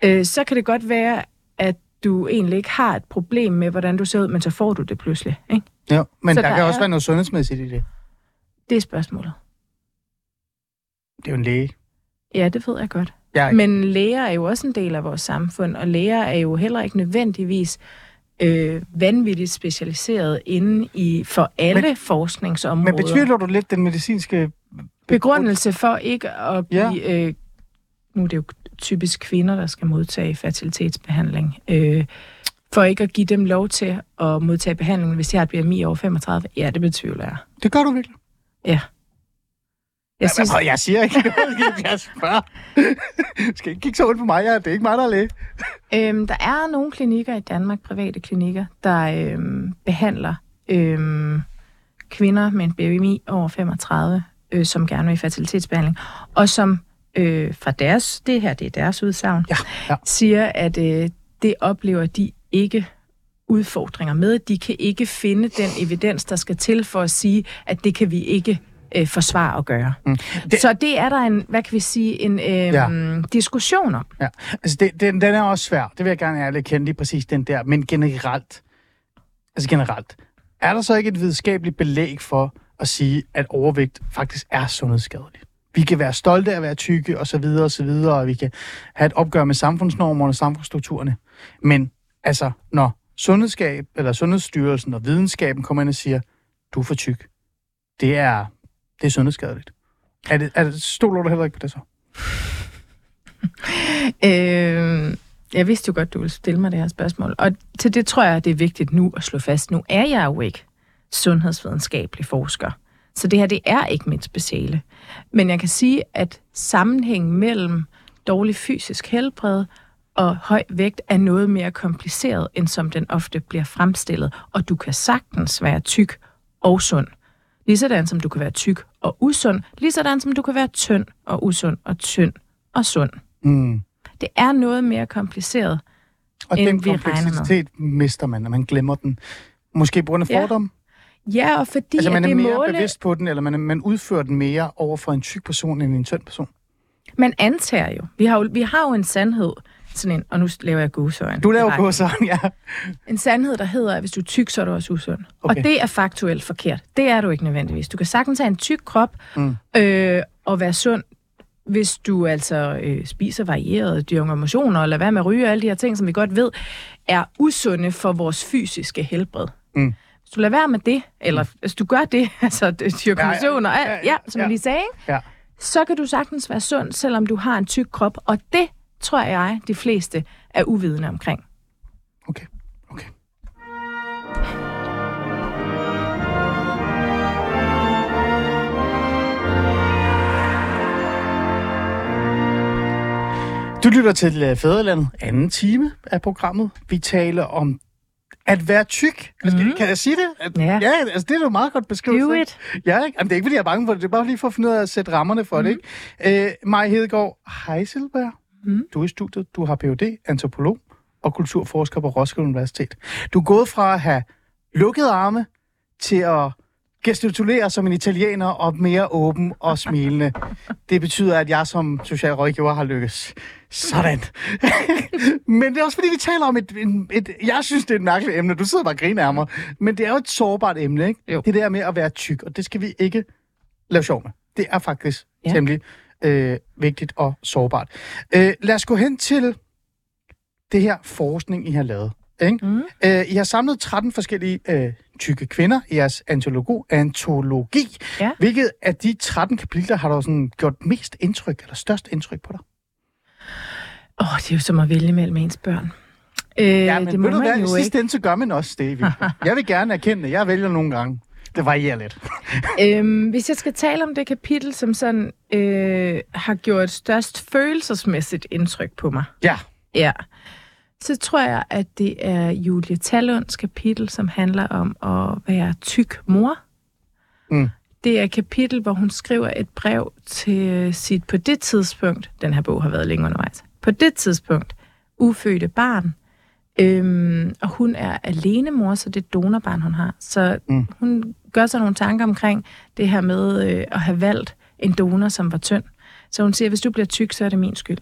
øh, så kan det godt være, at du egentlig ikke har et problem med, hvordan du ser ud, men så får du det pludselig. Ikke? ja. Men Så der, der kan er- også være noget sundhedsmæssigt i det. Det er spørgsmålet. Det er jo en læge. Ja, det ved jeg godt. Ja, Men læger er jo også en del af vores samfund, og læger er jo heller ikke nødvendigvis øh, vanvittigt specialiseret inde i for alle Men- forskningsområder. men betvivler du lidt den medicinske Begrundelse for ikke at Ja. give... Øh, nu er det jo typisk kvinder, der skal modtage fertilitetsbehandling. Øh, for ikke at give dem lov til at modtage behandling, hvis de har et BMI over 35. Ja, det betvivler jeg. Det gør du virkelig. Ja. Jeg synes, Jeg, jeg siger ikke noget. Jeg spørger. Skal ikke kigge så ondt på mig. Ja. Det er ikke mig, der er læge. Øhm, der er nogle klinikker i Danmark, private klinikker, der øhm, behandler øhm, kvinder med en BMI over 35, øh, som gerne vil i fertilitetsbehandling, og som øh, fra deres, det her det er deres udsagn, Ja, ja. siger, at øh, det oplever de ikke udfordringer med. De kan ikke finde den evidens, der skal til for at sige, at det kan vi ikke øh, forsvare at gøre. Mm. Det-. Så det er der en, hvad kan vi sige, en øh, Ja. ja. diskussion om. Ja, altså det, den, den er også svær. Det vil jeg gerne ærligt kende lige præcis den der. Men generelt, altså generelt, er der så ikke et videnskabeligt belæg for at sige, at overvægt faktisk er sundhedsskadeligt? Vi kan være stolte af at være tykke, og så videre, og så videre, og vi kan have et opgør med samfundsnormerne og samfundsstrukturerne. Men altså, når sundhedsskab, eller Sundhedsstyrelsen og videnskaben kommer ind og siger, du er for tyk, det er, det er sundhedsskadeligt. Er det, er det, stoler du heller ikke på det så? Øh, jeg vidste jo godt, du ville stille mig det her spørgsmål. Og til det tror jeg, det er vigtigt nu at slå fast. Nu er jeg jo ikke sundhedsvidenskabelig forsker. Så det her, det er ikke mit speciale. Men jeg kan sige, at sammenhængen mellem dårlig fysisk helbred og høj vægt er noget mere kompliceret, end som den ofte bliver fremstillet. Og du kan sagtens være tyk og sund. Ligesådan som du kan være tyk og usund. Ligesådan som du kan være tynd og usund og tynd og sund. Mm. Det er noget mere kompliceret. Og end den vi kompleksitet mister man, når man glemmer den. Måske på grund af Ja. fordom. Ja, og fordi Altså man er det mere måle... bevidst på den, eller man, man udfører den mere over for en tyk person end en tynd person. Man antager jo. Vi har jo, vi har jo en sandhed, sådan en, og nu laver jeg godsøjne. Du laver sådan, ja. En sandhed, der hedder, at hvis du er tyk, så er du også usund. Okay. Og det er faktuelt forkert. Det er du ikke nødvendigvis. Du kan sagtens have en tyk krop Mm. øh, og være sund, hvis du altså øh, spiser varieret, dyrker motioner, eller hvad med at ryge, og alle de her ting, som vi godt ved, er usunde for vores fysiske helbred. Mm. Hvis du lader være med det, eller hvis du gør det, altså dyrker Ja, ja, motioner, ja, ja, ja, ja, som ja. jeg lige sagde, ikke? Ja. så kan du sagtens være sund, selvom du har en tyk krop, og det tror jeg, de fleste er uvidende omkring. Okay. okay. Du lytter til øh, Fæderlandet, anden time af programmet. Vi taler om at være tyk. Altså, Mhm. Kan jeg sige det? At, Ja. ja altså, det er jo meget godt beskrevet. Do it. Ja, ikke? Jamen, det er ikke, fordi jeg er bange for det. Det er bare lige for at finde ud af at sætte rammerne for mm. det. Ikke? Øh, Maja Hedegaard, hej Mhm. Du er i studiet. Du har Ph.D., antropolog og kulturforsker på Roskilde Universitet. Du er gået fra at have lukkede arme til at gestikulere som en italiener og mere åben og smilende. Det betyder, at jeg som social rådgiver har lykkes. Sådan. Men det er også fordi, vi taler om et, et, et... Jeg synes, det er et mærkeligt emne. Du sidder bare og griner af mig. Men det er jo et sårbart emne, ikke? Jo. Det der med at være tyk, og det skal vi ikke lave sjov med. Det er faktisk. Ja. temmelig øh, vigtigt og sårbart. Øh, lad os gå hen til det her forskning, I har lavet. Ikke? Mm. Øh, I har samlet 13 forskellige øh, tykke kvinder i jeres antologi. antologi. Ja. Hvilket af de 13 kapitler har der sådan gjort mest indtryk, eller størst indtryk på dig? Åh, oh, det er jo som at vælge mellem ens børn. Øh, Ja, men det må ved du man hvad, i jo sidste ikke. ende, så gør man også det. i. Jeg vil gerne erkende, at jeg vælger nogle gange. Det varierer lidt. Øhm, hvis jeg skal tale om det kapitel, som sådan øh, har gjort størst følelsesmæssigt indtryk på mig, Ja. ja, så tror jeg, at det er Julie Talunds kapitel, som handler om at være tyk mor. Mm. Det er et kapitel, hvor hun skriver et brev til sit på det tidspunkt, den her bog har været længe undervejs, på det tidspunkt ufødte barn. Øhm, og hun er alene mor, så det er donorbarn, hun har. Så mm. hun gør sig nogle tanker omkring det her med øh, at have valgt en donor, som var tynd. Så hun siger, hvis du bliver tyk, så er det min skyld.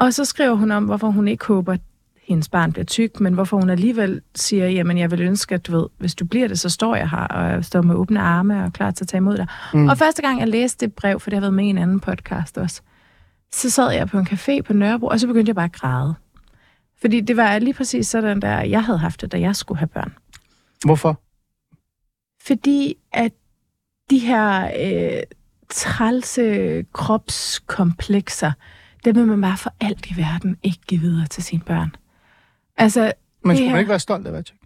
Og så skriver hun om, hvorfor hun ikke håber, at hendes barn bliver tyk, men hvorfor hun alligevel siger, jamen jeg vil ønske, at du ved, hvis du bliver det, så står jeg her, og jeg står med åbne arme og klar til at tage imod dig. Mm. Og første gang jeg læste det brev, for det har været med i en anden podcast også, så sad jeg på en café på Nørrebro, og så begyndte jeg bare at græde. Fordi det var lige præcis sådan, der jeg havde haft det, da jeg skulle have børn. Hvorfor? Fordi at de her øh, trælse kropskomplekser, dem vil man bare for alt i verden ikke give videre til sine børn. Altså, Men skulle man her- ikke være stolt af at være tyk?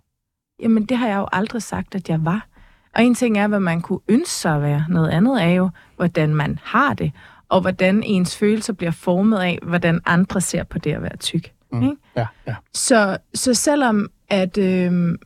jamen det har jeg jo aldrig sagt, at jeg var. Og en ting er, hvad man kunne ønske sig at være. Noget andet er jo, hvordan man har det, og hvordan ens følelser bliver formet af, hvordan andre ser på det at være tyk. Mm. Ikke? Ja, ja. Så, så selvom at, øh,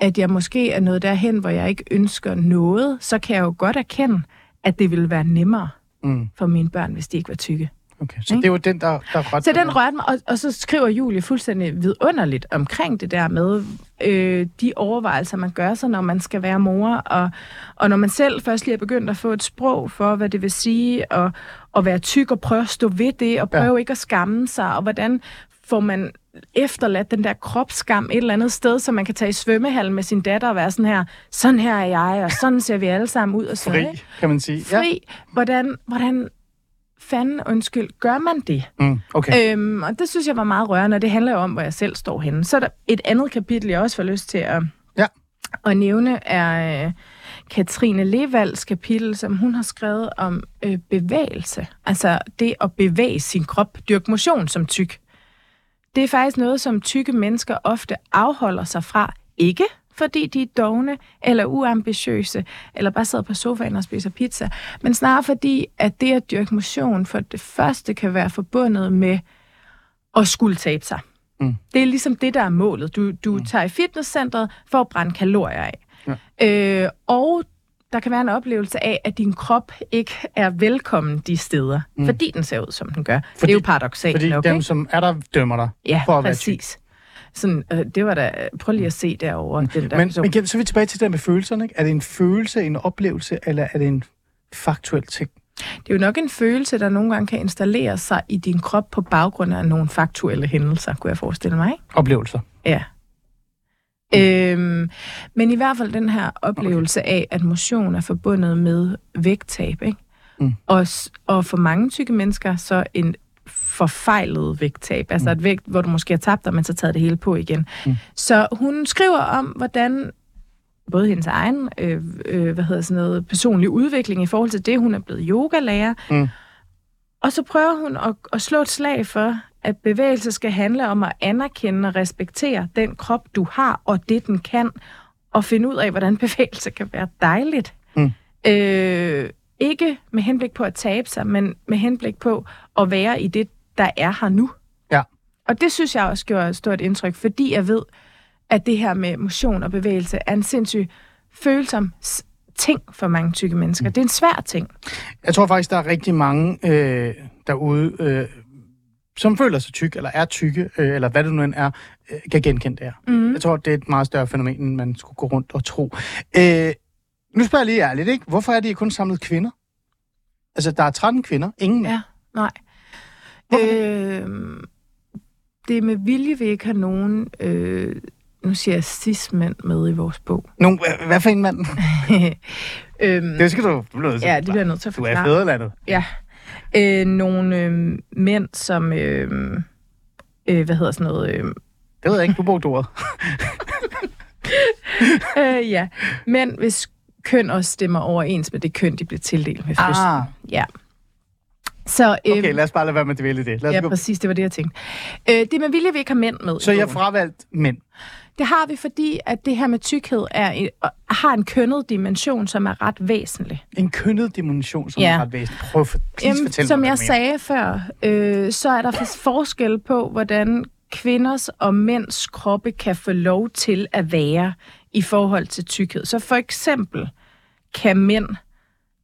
at jeg måske er nået derhen, hvor jeg ikke ønsker noget, så kan jeg jo godt erkende, at det ville være nemmere Mm. for mine børn, hvis de ikke var tykke. okay. Så det var den, der, der rørte Så den rørte mig, og, og så skriver Julie fuldstændig vidunderligt omkring det der med øh, de overvejelser, man gør sig, når man skal være mor, og, og når man selv først lige er begyndt at få et sprog for, hvad det vil sige at, at være tyk og prøve at stå ved det, og prøve ja. ikke at skamme sig, og hvordan får man efterladt den der kropsskam et eller andet sted, så man kan tage i svømmehallen med sin datter og være sådan her, sådan her er jeg, og sådan ser vi alle sammen ud. Og sådan, Fri, ikke? kan man sige. Fri. Hvordan, hvordan fanden, undskyld, gør man det? Ja. Mm, okay. Øhm, og det synes jeg var meget rørende, og det handler jo om, hvor jeg selv står henne. Så er der et andet kapitel, jeg også får lyst til at, Ja. at nævne, er øh, Katrine Levalds kapitel, som hun har skrevet om øh, bevægelse. Altså det at bevæge sin krop, dyrke motion som tyk. Det er faktisk noget, som tykke mennesker ofte afholder sig fra. Ikke fordi de er dogne eller uambitiøse, eller bare sidder på sofaen og spiser pizza, men snarere fordi, at det at dyrke motion for det første kan være forbundet med at skulle tabe sig. Mm. Det er ligesom det, der er målet. Du, du mm. tager i fitnesscenteret for at brænde kalorier af. Ja. Øh, og der kan være en oplevelse af, at din krop ikke er velkommen de steder, mm. fordi den ser ud, som den gør. Fordi, det er jo paradoxalt Fordi nok, dem, ikke? som er der, dømmer dig Ja, for at være tyk. præcis. Sådan, øh, det var da... Prøv lige at se derovre, den der Mm. Men, person. men igen, så er vi tilbage til det der med følelserne. Ikke? Er det en følelse, en oplevelse, eller er det en faktuel ting? Det er jo nok en følelse, der nogle gange kan installere sig i din krop på baggrund af nogle faktuelle hændelser, kunne jeg forestille mig, ikke? Oplevelser. Ja. Øhm, men i hvert fald den her oplevelse okay. af, at motion er forbundet med vægttab, ikke? Mm. Og, og for mange tykke mennesker, så en forfejlet vægttab. Altså et vægt, hvor du måske har tabt dig, men så taget det hele på igen. Mm. Så hun skriver om, hvordan både hendes egen øh, øh, hvad hedder sådan noget, personlig udvikling i forhold til det, hun er blevet yogalærer. Mm. Og så prøver hun at, at slå et slag for, at bevægelse skal handle om at anerkende og respektere den krop, du har, og det, den kan, og finde ud af, hvordan bevægelse kan være dejligt. Mm. Øh, ikke med henblik på at tabe sig, men med henblik på at være i det, der er her nu. Ja. Og det synes jeg også gjorde et stort indtryk, fordi jeg ved, at det her med motion og bevægelse er en sindssygt følsom ting for mange tykke mennesker. Mm. Det er en svær ting. Jeg tror faktisk, der er rigtig mange øh, derude, øh, som føler sig tyk, eller er tykke, øh, eller hvad det nu end er, øh, kan genkende det her. Mm. Jeg tror, det er et meget større fænomen, end man skulle gå rundt og tro. Øh, nu spørger jeg lige ærligt, ikke? hvorfor er de kun samlet kvinder? Altså, der er 13 kvinder, ingen mænd. Ja, nej. Hvorfor Øh, det er med vilje, vi ikke har nogen, øh, nu siger jeg cis-mænd med i vores bog. Nogle, hvad, for en mand? øhm, Det skal du... bliver nødt til ja, det bliver jeg nødt til at Du er forklare. fædrelandet. Ja. Øh, nogle øh, mænd, som... Øh, øh, hvad hedder sådan noget? Øh, Det ved jeg ikke, du brugte ordet. øh, ja. Mænd, hvis køn også stemmer overens med det køn, de bliver tildelt med fødslen. Ah, Ja. Så, øh, okay, lad os bare lade være med at dvæle det. Lad os ja, gå. præcis, det var det, jeg tænkte. Øh, det er med vilje, vi ikke har mænd med. Så jeg fravalgt mænd. Det har vi, fordi at det her med tykkhed er, en- har en kønnet dimension, som er ret væsentlig. En kønnet dimension, som Ja. er ret væsentligt. Prøv please Jamen, fortæl som mig, jeg mener. sagde før, øh, så er der fors- forskel på, hvordan kvinders og mænds kroppe kan få lov til at være i forhold til tykkhed. Så for eksempel kan mænd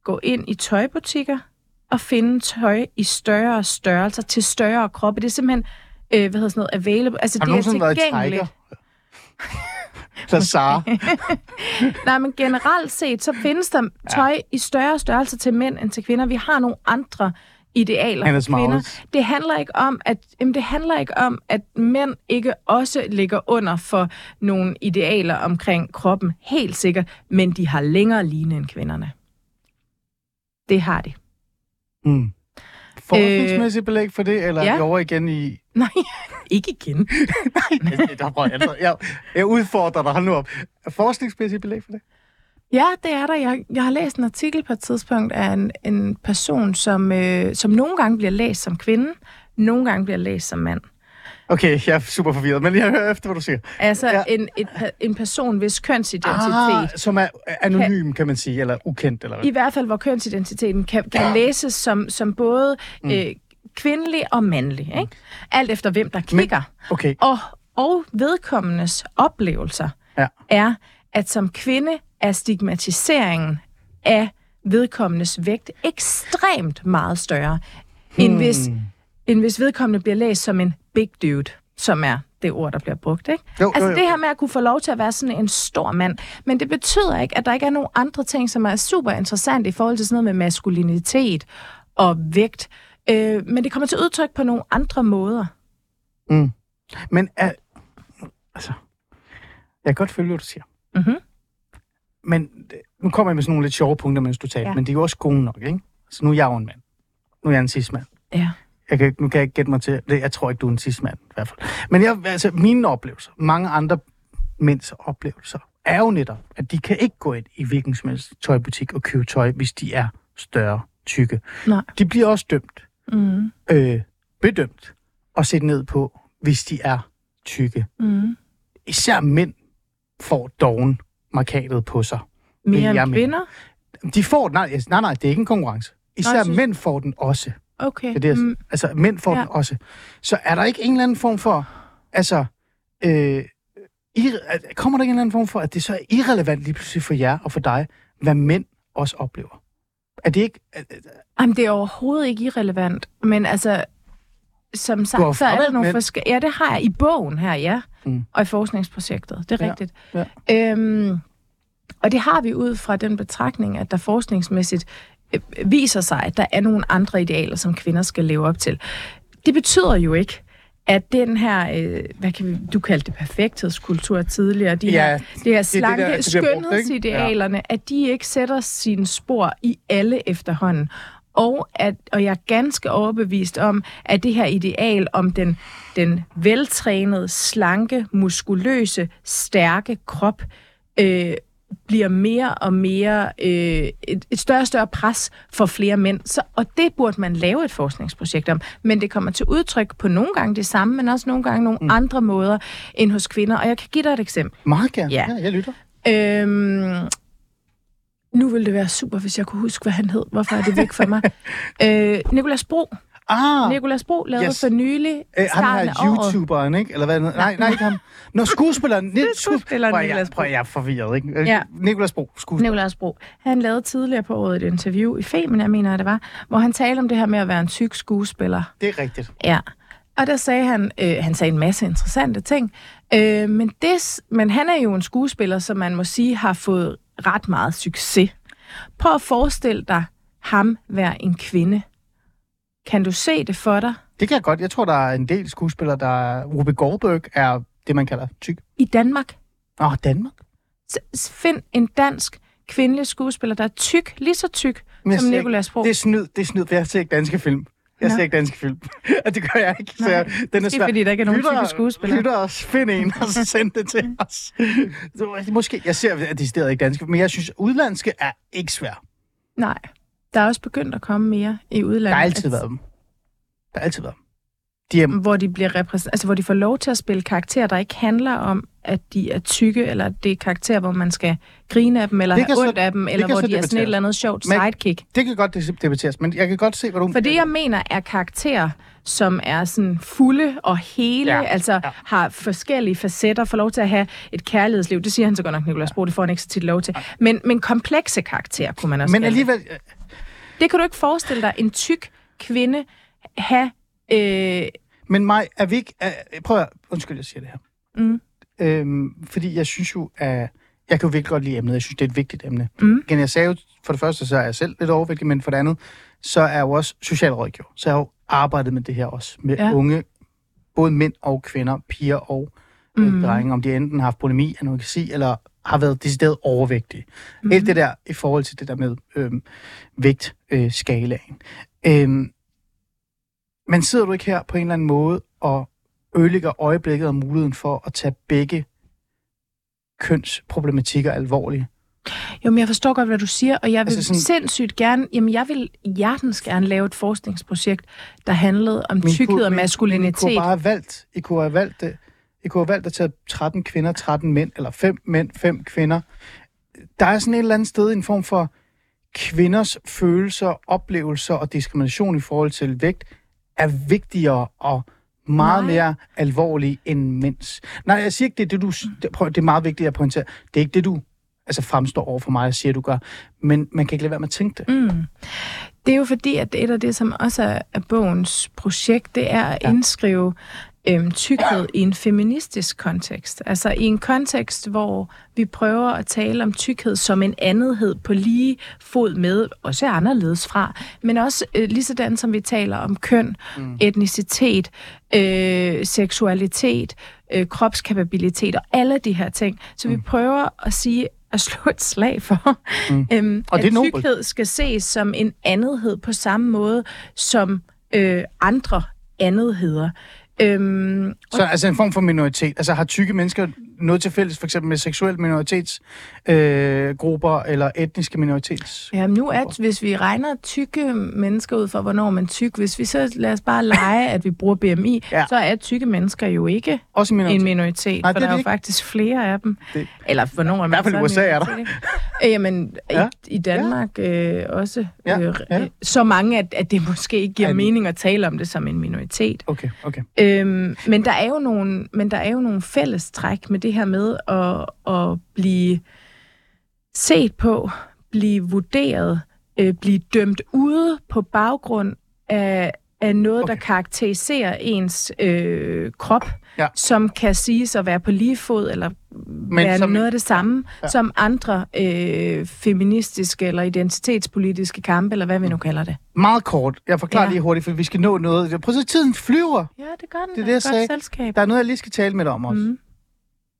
gå ind i tøjbutikker og finde tøj i større størrelser til større kroppe. Det er simpelthen, øh, hvad hedder sådan noget, available. Altså, Har du det er nogensinde været i. Tiger? Eller Sara? Nej, men generelt set, så findes der tøj ja. i større størrelse til mænd end til kvinder. Vi har nogle andre idealer for kvinder. Det handler ikke om, at jamen, det handler ikke om, at mænd ikke også ligger under for nogle idealer omkring kroppen. Helt sikkert, men de har længere line end kvinderne. Det har de. Mm. Forskningsmæssigt belæg for det, eller ja. ja. over igen i... Nej, ikke igen. Nej, der prøver jeg, jeg, jeg udfordrer dig, hold nu op. Er forskningsmæssigt belæg for det? Ja, det er der. Jeg, jeg har læst en artikel på et tidspunkt af en, en person, som, øh, som nogle gange bliver læst som kvinde, nogle gange bliver læst som mand. Okay, jeg er super forvirret, men jeg hører efter, hvad du siger. Altså Ja. ja. en, et, en person, hvis kønsidentitet, Ah, som er anonym, kan man sige, eller ukendt, eller hvad? i hvert fald hvor kønsidentiteten kan, kan læses som, som både Mm. øh, kvindelig og mandlig. Ikke? Alt efter hvem der kigger. Okay, Og, og vedkommendes oplevelser Ja. er, at som kvinde er stigmatiseringen af vedkommendes vægt ekstremt meget større end, hvis, end hvis vedkommende bliver læst som en big dude, som er det ord, der bliver brugt. Ikke? Jo, altså jo, jo. det her med at kunne få lov til at være sådan en stor mand. Men det betyder ikke, at der ikke er nogen andre ting, som er super interessante i forhold til sådan noget med maskulinitet og vægt. Øh, men det kommer til udtryk på nogle andre måder. Men er, altså, jeg kan godt følge, hvad du siger. Mhm. Men øh, nu kommer jeg med sådan nogle lidt sjove punkter, mens du taler, Ja. men de er jo også gode nok, ikke? Så nu er jeg jo en mand. Nu er jeg en cis-mand. Ja. Jeg kan, nu kan jeg ikke gætte mig til, det, jeg tror ikke, du er en cis-mand i hvert fald. Men jeg, altså, mine oplevelser, mange andre mænds oplevelser, er jo netop, at de kan ikke gå ind i hvilken som helst tøjbutik og købe tøj, hvis de er større, tykke. Nej. De bliver også dømt, Mm. øh, bedømt og set ned på, hvis de er tykke. Mm. Især mænd får doven markatet på sig. Mere end kvinder? De får, nej, nej, nej, det er ikke en konkurrence. Især synes- mænd får den også. Okay. Det er det, Mm. altså, mænd får Ja. den også. Så er der ikke en eller anden form for, altså, øh, at- kommer der ikke en eller anden form for, at det så er irrelevant lige pludselig for jer og for dig, hvad mænd også oplever? Er det ikke... Er, er- Jamen, det er overhovedet ikke irrelevant. Men altså, som sagt, så er der nogle forskellige... Ja, det har jeg i bogen her, ja. Mm. Og i forskningsprojektet. Det er Ja, rigtigt. ja. Øhm, og det har vi ud fra den betragtning, at der forskningsmæssigt øh, viser sig, at der er nogle andre idealer, som kvinder skal leve op til. Det betyder jo ikke, at den her, øh, hvad kan vi, du kaldte det perfekthedskultur tidligere, de Ja, her, det her det slanke der, det brugt, ikke? skønhedsidealerne, at de ikke sætter sine spor i alle efterhånden. Og, at, og jeg er ganske overbevist om, at det her ideal om den, den veltrænede, slanke, muskuløse, stærke krop øh, bliver mere og mere øh, et, et større og større pres for flere mænd. Så, og det burde man lave et forskningsprojekt om. Men det kommer til udtryk på nogle gange det samme, men også nogle gange nogle mm. andre måder end hos kvinder. Og jeg kan give dig et eksempel. meget gerne. Ja. ja jeg lytter. Øhm, nu ville det være super, hvis jeg kunne huske, hvad han hed. Hvorfor er det væk for mig? øh, Nikolas Bro. Ah, Nikolas Bro lavede yes. for nylig øh, starten her af året. YouTuberen, ikke? Eller hvad? Nej, nej, ikke ham. Nå, skuespilleren. Det er skuespilleren Nicolas Bro. Prøv, jeg er forvirret, ikke? Ja. Nikolas Bro, skuespiller. Nikolas Bro. Han lavede tidligere på året et interview i Femen, jeg mener, det var, hvor han talte om det her med at være en tyk skuespiller. Det er rigtigt. Ja. Og der sagde han, øh, han sagde en masse interessante ting, øh, men, det, men han er jo en skuespiller, som man må sige har fået ret meget succes. Prøv at forestille dig ham være en kvinde. Kan du se det for dig? Det kan jeg godt. Jeg tror, der er en del skuespillere, der er... Ruby Goldberg er det, man kalder tyk. I Danmark? Åh, oh, Danmark. S- Find en dansk kvindelig skuespiller, der er tyk, lige så tyk Men som ser Nikolas Bro. Det er snyd, det er snyd, for jeg ser ikke danske film. Jeg Nå. ser ikke danske film. og det gør jeg ikke. Så jeg, den er svær. fordi der ikke er nogen Lytter- tykke skuespillere. Lytter os, find en, og så send det til os. Så, måske, jeg ser decideret ikke danske, men jeg synes, udlandske er ikke svært. Nej, der er også begyndt at komme mere i udlandet. Der har altid at- været dem. Der har altid været dem. De er, hvor de bliver repræsent- altså hvor de får lov til at spille karakterer, der ikke handler om, at de er tykke, eller det er karakterer, hvor man skal grine af dem, eller have kan så- ondt af dem, eller hvor de er sådan et debatteres. eller andet sjovt Men- sidekick. det kan godt debatteres, men jeg kan godt se, hvad du... For det, jeg mener, er karakterer, som er sådan fulde og hele, ja, altså ja. har forskellige facetter, får lov til at have et kærlighedsliv. Det siger han så godt nok, Nicolas Bro, det får han ikke så tit lov til. Men, men komplekse karakterer kunne man også Men alligevel, Det kan du ikke forestille dig, en tyk kvinde have... Øh, Men mig, er vi ikke... Er, prøv at... Undskyld, jeg siger det her. Mm. Øhm, fordi jeg synes jo, at... Jeg kan jo virkelig godt lide emnet. Jeg synes, det er et vigtigt emne. Mm. Igen, jeg sagde jo, for det første, så er jeg selv lidt overvægtig, men for det andet, så er jeg jo også socialrådgiver. Så jeg har jo arbejdet med det her også. Med Ja. unge, både mænd og kvinder, piger og mm. Mhm. drenge. Om de enten har haft bulimi, anoreksi, eller har været decideret overvægtige. Mm. Alt det der i forhold til det der med øhm, vægtskalaen. Øh, øhm, men sidder du ikke her på en eller anden måde og ødelægger øjeblikket og muligheden for at tage begge kønsproblematikker alvorligt? Jo, men jeg forstår godt, hvad du siger, og jeg vil Altså altså sådan- sindssygt gerne, jamen jeg vil hjertens gerne lave et forskningsprojekt, der handlede om tykkhed og maskulinitet. Men I kunne bare have valgt, I kunne have valgt det. I kunne have valgt at tage 13 kvinder, 13 mænd, eller 5 mænd, 5 kvinder. Der er sådan et eller andet sted en form for kvinders følelser, oplevelser og diskrimination i forhold til vægt er vigtigere og meget Nej. Mere alvorlige end mænds. Nej, jeg siger ikke, det er det, du... Prøv, det er meget vigtigt at pointere. Det er ikke det, du altså fremstår over for mig og siger, du gør. Men man kan ikke lade være med at tænke det. Mm. Det er jo fordi, at et af det, som også er, er bogens projekt, det er at Ja. indskrive øhm, tykkhed i en feministisk kontekst. Altså i en kontekst, hvor vi prøver at tale om tykkhed som en andethed på lige fod med, også anderledes fra, men også øh, lige sådan, som vi taler om køn, mm. etnicitet, øh, seksualitet, øh, kropskapabilitet og alle de her ting. Så vi prøver at sige, at slå et slag for, mm. øhm, Og det at tykkhed skal ses som en andethed på samme måde som øh, andre andetheder. Øhm, Så altså en form for minoritet. Altså har tykke mennesker noget til fælles, for eksempel med seksuelle minoritetsgrupper øh, eller etniske minoritets? Ja, nu er, hvis vi regner tykke mennesker ud for, hvornår man tyk, hvis vi så lad os bare lege, at vi bruger BMI, Ja. ja. så er tykke mennesker jo ikke Også en minoritet. en minoritet, Nej, for er der er jo ikke. faktisk flere af dem. Det- Eller hvornår er man hvert fald i USA er der. ikke? Øh, Jamen, Ja. ja. i, i Danmark øh, også. Ja, Øh, ja. Så mange, at, at det måske ikke giver Ej, mening at tale om det som en minoritet. Okay, okay. Øhm, men der er jo nogle, men der er jo nogle fælles træk med det her med at, at blive set på, blive vurderet, øh, blive dømt ude på baggrund af, af noget, okay. Der karakteriserer ens øh, krop, Ja. som kan siges at være på lige fod, eller Men være som- noget af det samme, Ja. som andre øh, feministiske eller identitetspolitiske kampe, eller hvad vi nu kalder det. Meget kort. Jeg forklarer ja. Lige hurtigt, for vi skal nå noget. Prøv at se, tiden flyver. Ja, det gør den. Det er det, jeg sagde. selskab. Der er noget, jeg lige skal tale med dig om også. Mm.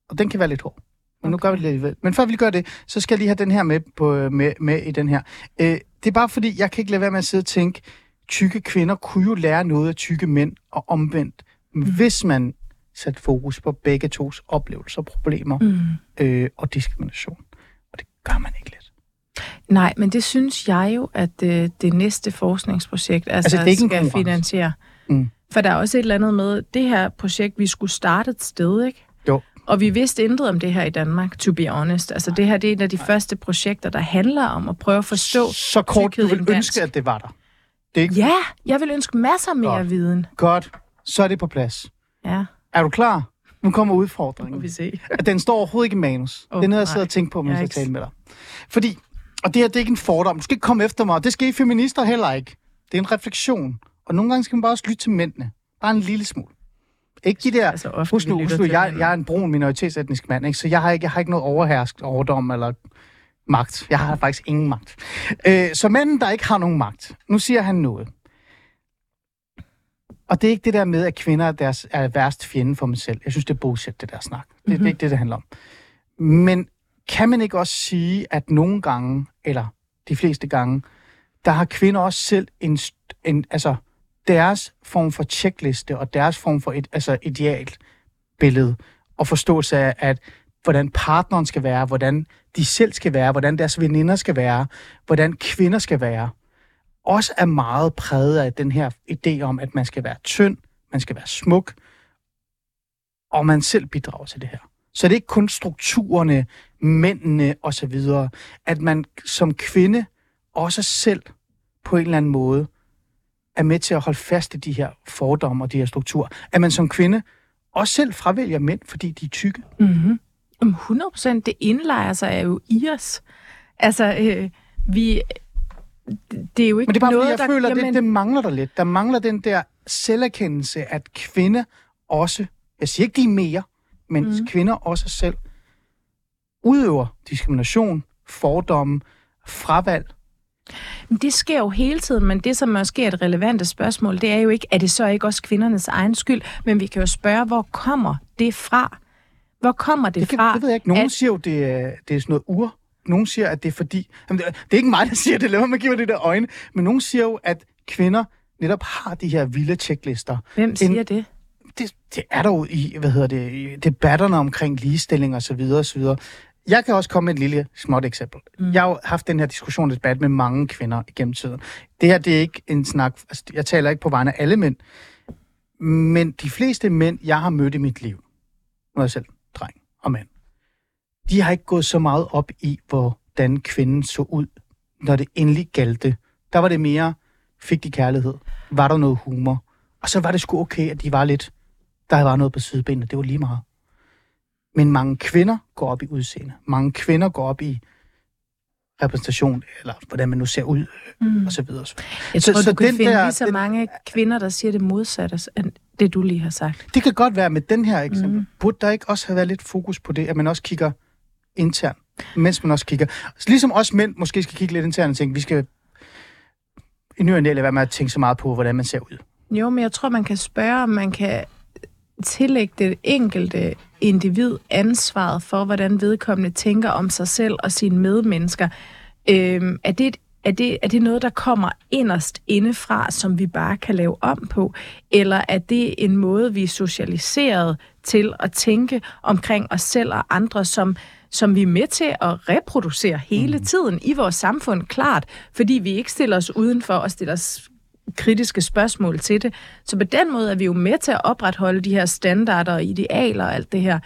Og den kan være lidt hård. Men nu Okay. gør vi det alligevel. Men før vi gør det, så skal jeg lige have den her med, på, med, med i den her. Øh, det er bare fordi, jeg kan ikke lade være med at sidde og tænke, tykke kvinder kunne jo lære noget af tykke mænd, og omvendt, mm. hvis man satte fokus på begge tos oplevelser, problemer Mm. øh, og diskrimination. Og det gør man ikke lidt. Nej, men det synes jeg jo, at øh, det næste forskningsprojekt altså, Altså, det skal finansiere. Mm. For der er også et eller andet med, det her projekt, vi skulle starte et sted, ikke? Og vi vidste intet om det her i Danmark, to be honest. Altså det her, det er et af de første projekter, der handler om at prøve at forstå Så kort, du vil ønske, at det var der. Det ikke Ja, jeg vil ønske masser mere Godt. viden. godt. Så er det på plads. Ja, Er du klar? Nu kommer udfordringen. vi se. at den står overhovedet ikke i manus. Oh, er noget, jeg sidder nej. og tænker på, mens Jeg jeg taler med dig. Fordi, og det her, det er ikke en fordom. Du skal ikke komme efter mig, det skal I feminister heller ikke. Det er en refleksion. Og nogle gange skal man bare også lytte til mændene. Bare en lille smule. Ikke de der... Altså, ofte, Husk nu, husk nu jeg, jeg er en brun minoritetsetnisk mand, ikke? så jeg har ikke, jeg har ikke noget overhersk, overdom eller magt. Jeg har faktisk ingen magt. Øh, så mænd, der ikke har nogen magt. Nu siger han noget. Og det er ikke det der med, at kvinder er, deres, er værst fjende for mig selv. Jeg synes, det er bullshit, det der snak. Det, mm-hmm. det er ikke det, det handler om. Men kan man ikke også sige, at nogle gange, eller de fleste gange, der har kvinder også selv en, en altså deres form for checkliste og deres form for et altså idealt billede og forståelse af, at hvordan partneren skal være, hvordan de selv skal være, hvordan deres veninder skal være, hvordan kvinder skal være, også er meget præget af den her idé om, at man skal være tynd, man skal være smuk, og man selv bidrager til det her. Så det er ikke kun strukturerne, mændene osv., at man som kvinde også selv på en eller anden måde er med til at holde fast i de her fordomme og de her strukturer. At man som kvinde også selv fravælger mænd, fordi de er tykke. Mm-hmm. 100 procent, det indlejer sig jo i os. Altså, øh, vi... Det er jo ikke Men det er bare noget, jeg der... føler, at det, det mangler der lidt. Der mangler den der selverkendelse, at kvinder også, jeg siger ikke de er mere, men mm. kvinder også selv udøver diskrimination, fordomme, fravalg. Det sker jo hele tiden, men det, som måske er et relevante spørgsmål, det er jo ikke, er det så ikke også kvindernes egen skyld? Men vi kan jo spørge, hvor kommer det fra? Hvor kommer det, Det, kan, fra? det ved jeg ikke. Nogen at- siger jo, det er, det er sådan noget ur. Nogen siger, at det er fordi... Jamen, det, er- det er ikke mig, der siger det. Lad mig give mig det der øjne. Men nogen siger jo, at kvinder netop har de her vilde checklister. Hvem siger det? det, det er der jo i, hvad hedder det, i debatterne omkring ligestilling og så Jeg kan også komme med et lille småt eksempel. Mm. Jeg har haft den her diskussion og debat med mange kvinder igennem tiden. Det her, det er ikke en snak, altså, jeg taler ikke på vegne af alle mænd, men de fleste mænd, jeg har mødt i mit liv, nu er jeg selv dreng og mand, de har ikke gået så meget op i, hvordan kvinden så ud, når det endelig galte. Der var det mere, fik de kærlighed? Var der noget humor? Og så var det sgu okay, at de var lidt, der var noget på sidebenene. Det var lige meget. Men mange kvinder går op i udseende. Mange kvinder går op i repræsentation, eller hvordan man nu ser ud, Mm. og så videre. så. Jeg Så- tror, så du kan den finde der- lige så den- mange kvinder, der siger det modsatte af det, du lige har sagt. Det kan godt være med den her eksempel. Mm. Burde der ikke også have været lidt fokus på det, at man også kigger internt, mens man også kigger. Så ligesom os mænd måske skal kigge lidt internt og tænke, vi skal i ny og være med at tænke så meget på, hvordan man ser ud. Jo, men jeg tror, man kan spørge, om man kan tillægge det enkelte individ ansvaret for, hvordan vedkommende tænker om sig selv og sine medmennesker. Øhm, er, det, et- er, det, er det noget, der kommer inderst indefra, som vi bare kan lave om på? Eller er det en måde, vi er socialiseret til at tænke omkring os selv og andre, som, som vi er med til at reproducere hele tiden i vores samfund, klart, fordi vi ikke stiller os udenfor og stiller os kritiske spørgsmål til det. Så på den måde er vi jo med til at opretholde de her standarder og idealer og alt det her.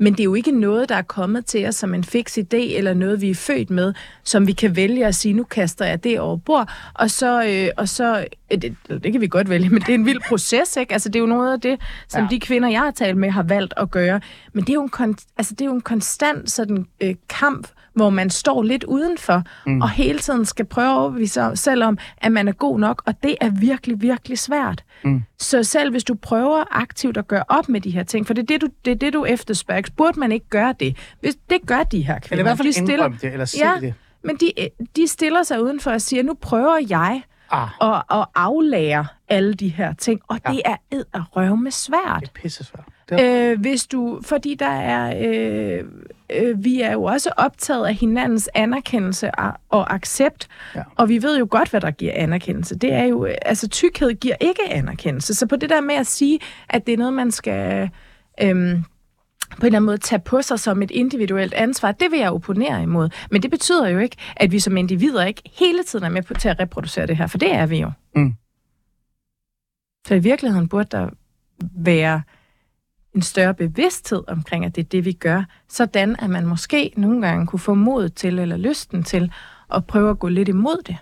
Men det er jo ikke noget, der er kommet til os som en fix idé, eller noget, vi er født med, som vi kan vælge at sige, nu kaster jeg det over bord, og så, øh, og så øh, det, det kan vi godt vælge, men det er en vild proces, ikke? Altså, det er jo noget af det, som Ja. de kvinder, jeg har talt med, har valgt at gøre. Men det er jo en, kon- altså, det er jo en konstant sådan, øh, kamp, hvor man står lidt udenfor, mm. og hele tiden skal prøve at overbevise selv om, at man er god nok, og det er virkelig, virkelig svært. Mm. Så selv hvis du prøver aktivt at gøre op med de her ting, for det er det, du, det, er det, du efterspørger, burde man ikke gøre det? Hvis, det gør de her kvinder. Eller i hvert fald de stiller, det, eller se ja, det. men de, de stiller sig udenfor og siger, nu prøver jeg Ah, at, at aflære alle de her ting, og Ja. det er ed og røv med svært. det er pisse svært. Det er, Øh, hvis du, fordi der er, øh, øh, vi er jo også optaget af hinandens anerkendelse og, og accept, Ja. og vi ved jo godt, hvad der giver anerkendelse. Det er jo, øh, altså tykkhed giver ikke anerkendelse, så på det der med at sige, at det er noget, man skal øhm, på en eller anden måde tage på sig som et individuelt ansvar, det vil jeg opponere imod. Men det betyder jo ikke, at vi som individer ikke hele tiden er med på til at reproducere det her, for det er vi jo. Mm. Så i virkeligheden burde der være en større bevidsthed omkring, at det er det, vi gør, sådan at man måske nogle gange kunne få mod til, eller lysten til, at prøve at gå lidt imod det.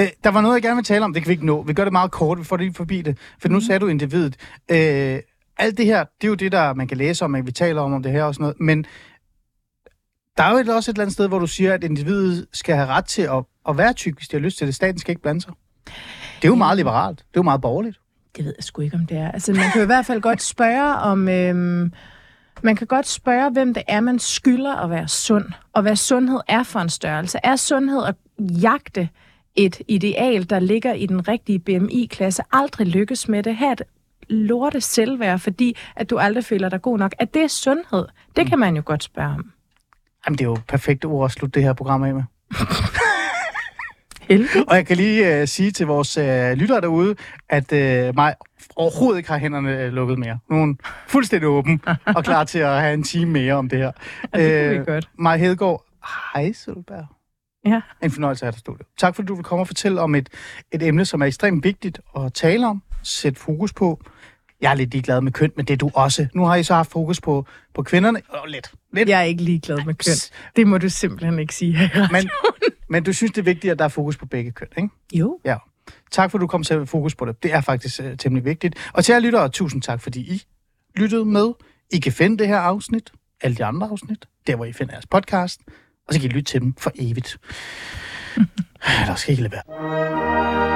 øh, der var noget, jeg gerne vil tale om. Det kan vi ikke nå. Vi gør det meget kort. Vi får det lige forbi det. For nu sagde du individet. Øh, alt det her, det er jo det, der man kan læse om, at vi taler om, om det her og sådan noget. Men der er jo også et eller andet sted, hvor du siger, at individet skal have ret til at, at være tyk, hvis de har lyst til det. Staten skal ikke blande sig. Det er jo meget liberalt. Det er jo meget borgerligt. Det ved jeg sgu ikke, om det er. Altså, man kan i hvert fald godt spørge om... Øhm, man kan godt spørge, hvem det er, man skylder at være sund, og hvad sundhed er for en størrelse. Er sundhed at jagte et ideal, der ligger i den rigtige BMI-klasse, aldrig lykkes med det, have et lorte selvværd, fordi at du aldrig føler dig god nok. Er det sundhed? Det kan man jo godt spørge om. Jamen, det er jo perfekte ord at slutte det her program af med. Heldigt. Og jeg kan lige uh, sige til vores uh, lyttere derude, at uh, mig overhovedet ikke har hænderne lukket mere. Nu er hun fuldstændig åben og klar til at have en time mere om det her. Ja, det vi godt. Maja Hedegaard, hej Sølberg. Ja. En fornøjelse at have dig studiet. Tak fordi du vil komme og fortælle om et, et emne, som er ekstremt vigtigt at tale om, sætte fokus på. Jeg er lidt ligeglad med køn, men det er du også. Nu har I så haft fokus på, på kvinderne. Oh, lidt. lidt. Jeg er ikke ligeglad med køn. Det må du simpelthen ikke sige her. Men, men du synes, det er vigtigt, at der er fokus på begge køn, ikke? Jo. Ja. Tak for, at du kom til at fokus på det. Det er faktisk uh, temmelig vigtigt. Og til jer lyttere, tusind tak, fordi I lyttede med. I kan finde det her afsnit, alle de andre afsnit, der hvor I finder jeres podcast, og så kan I lytte til dem for evigt. Eller skal I lade være.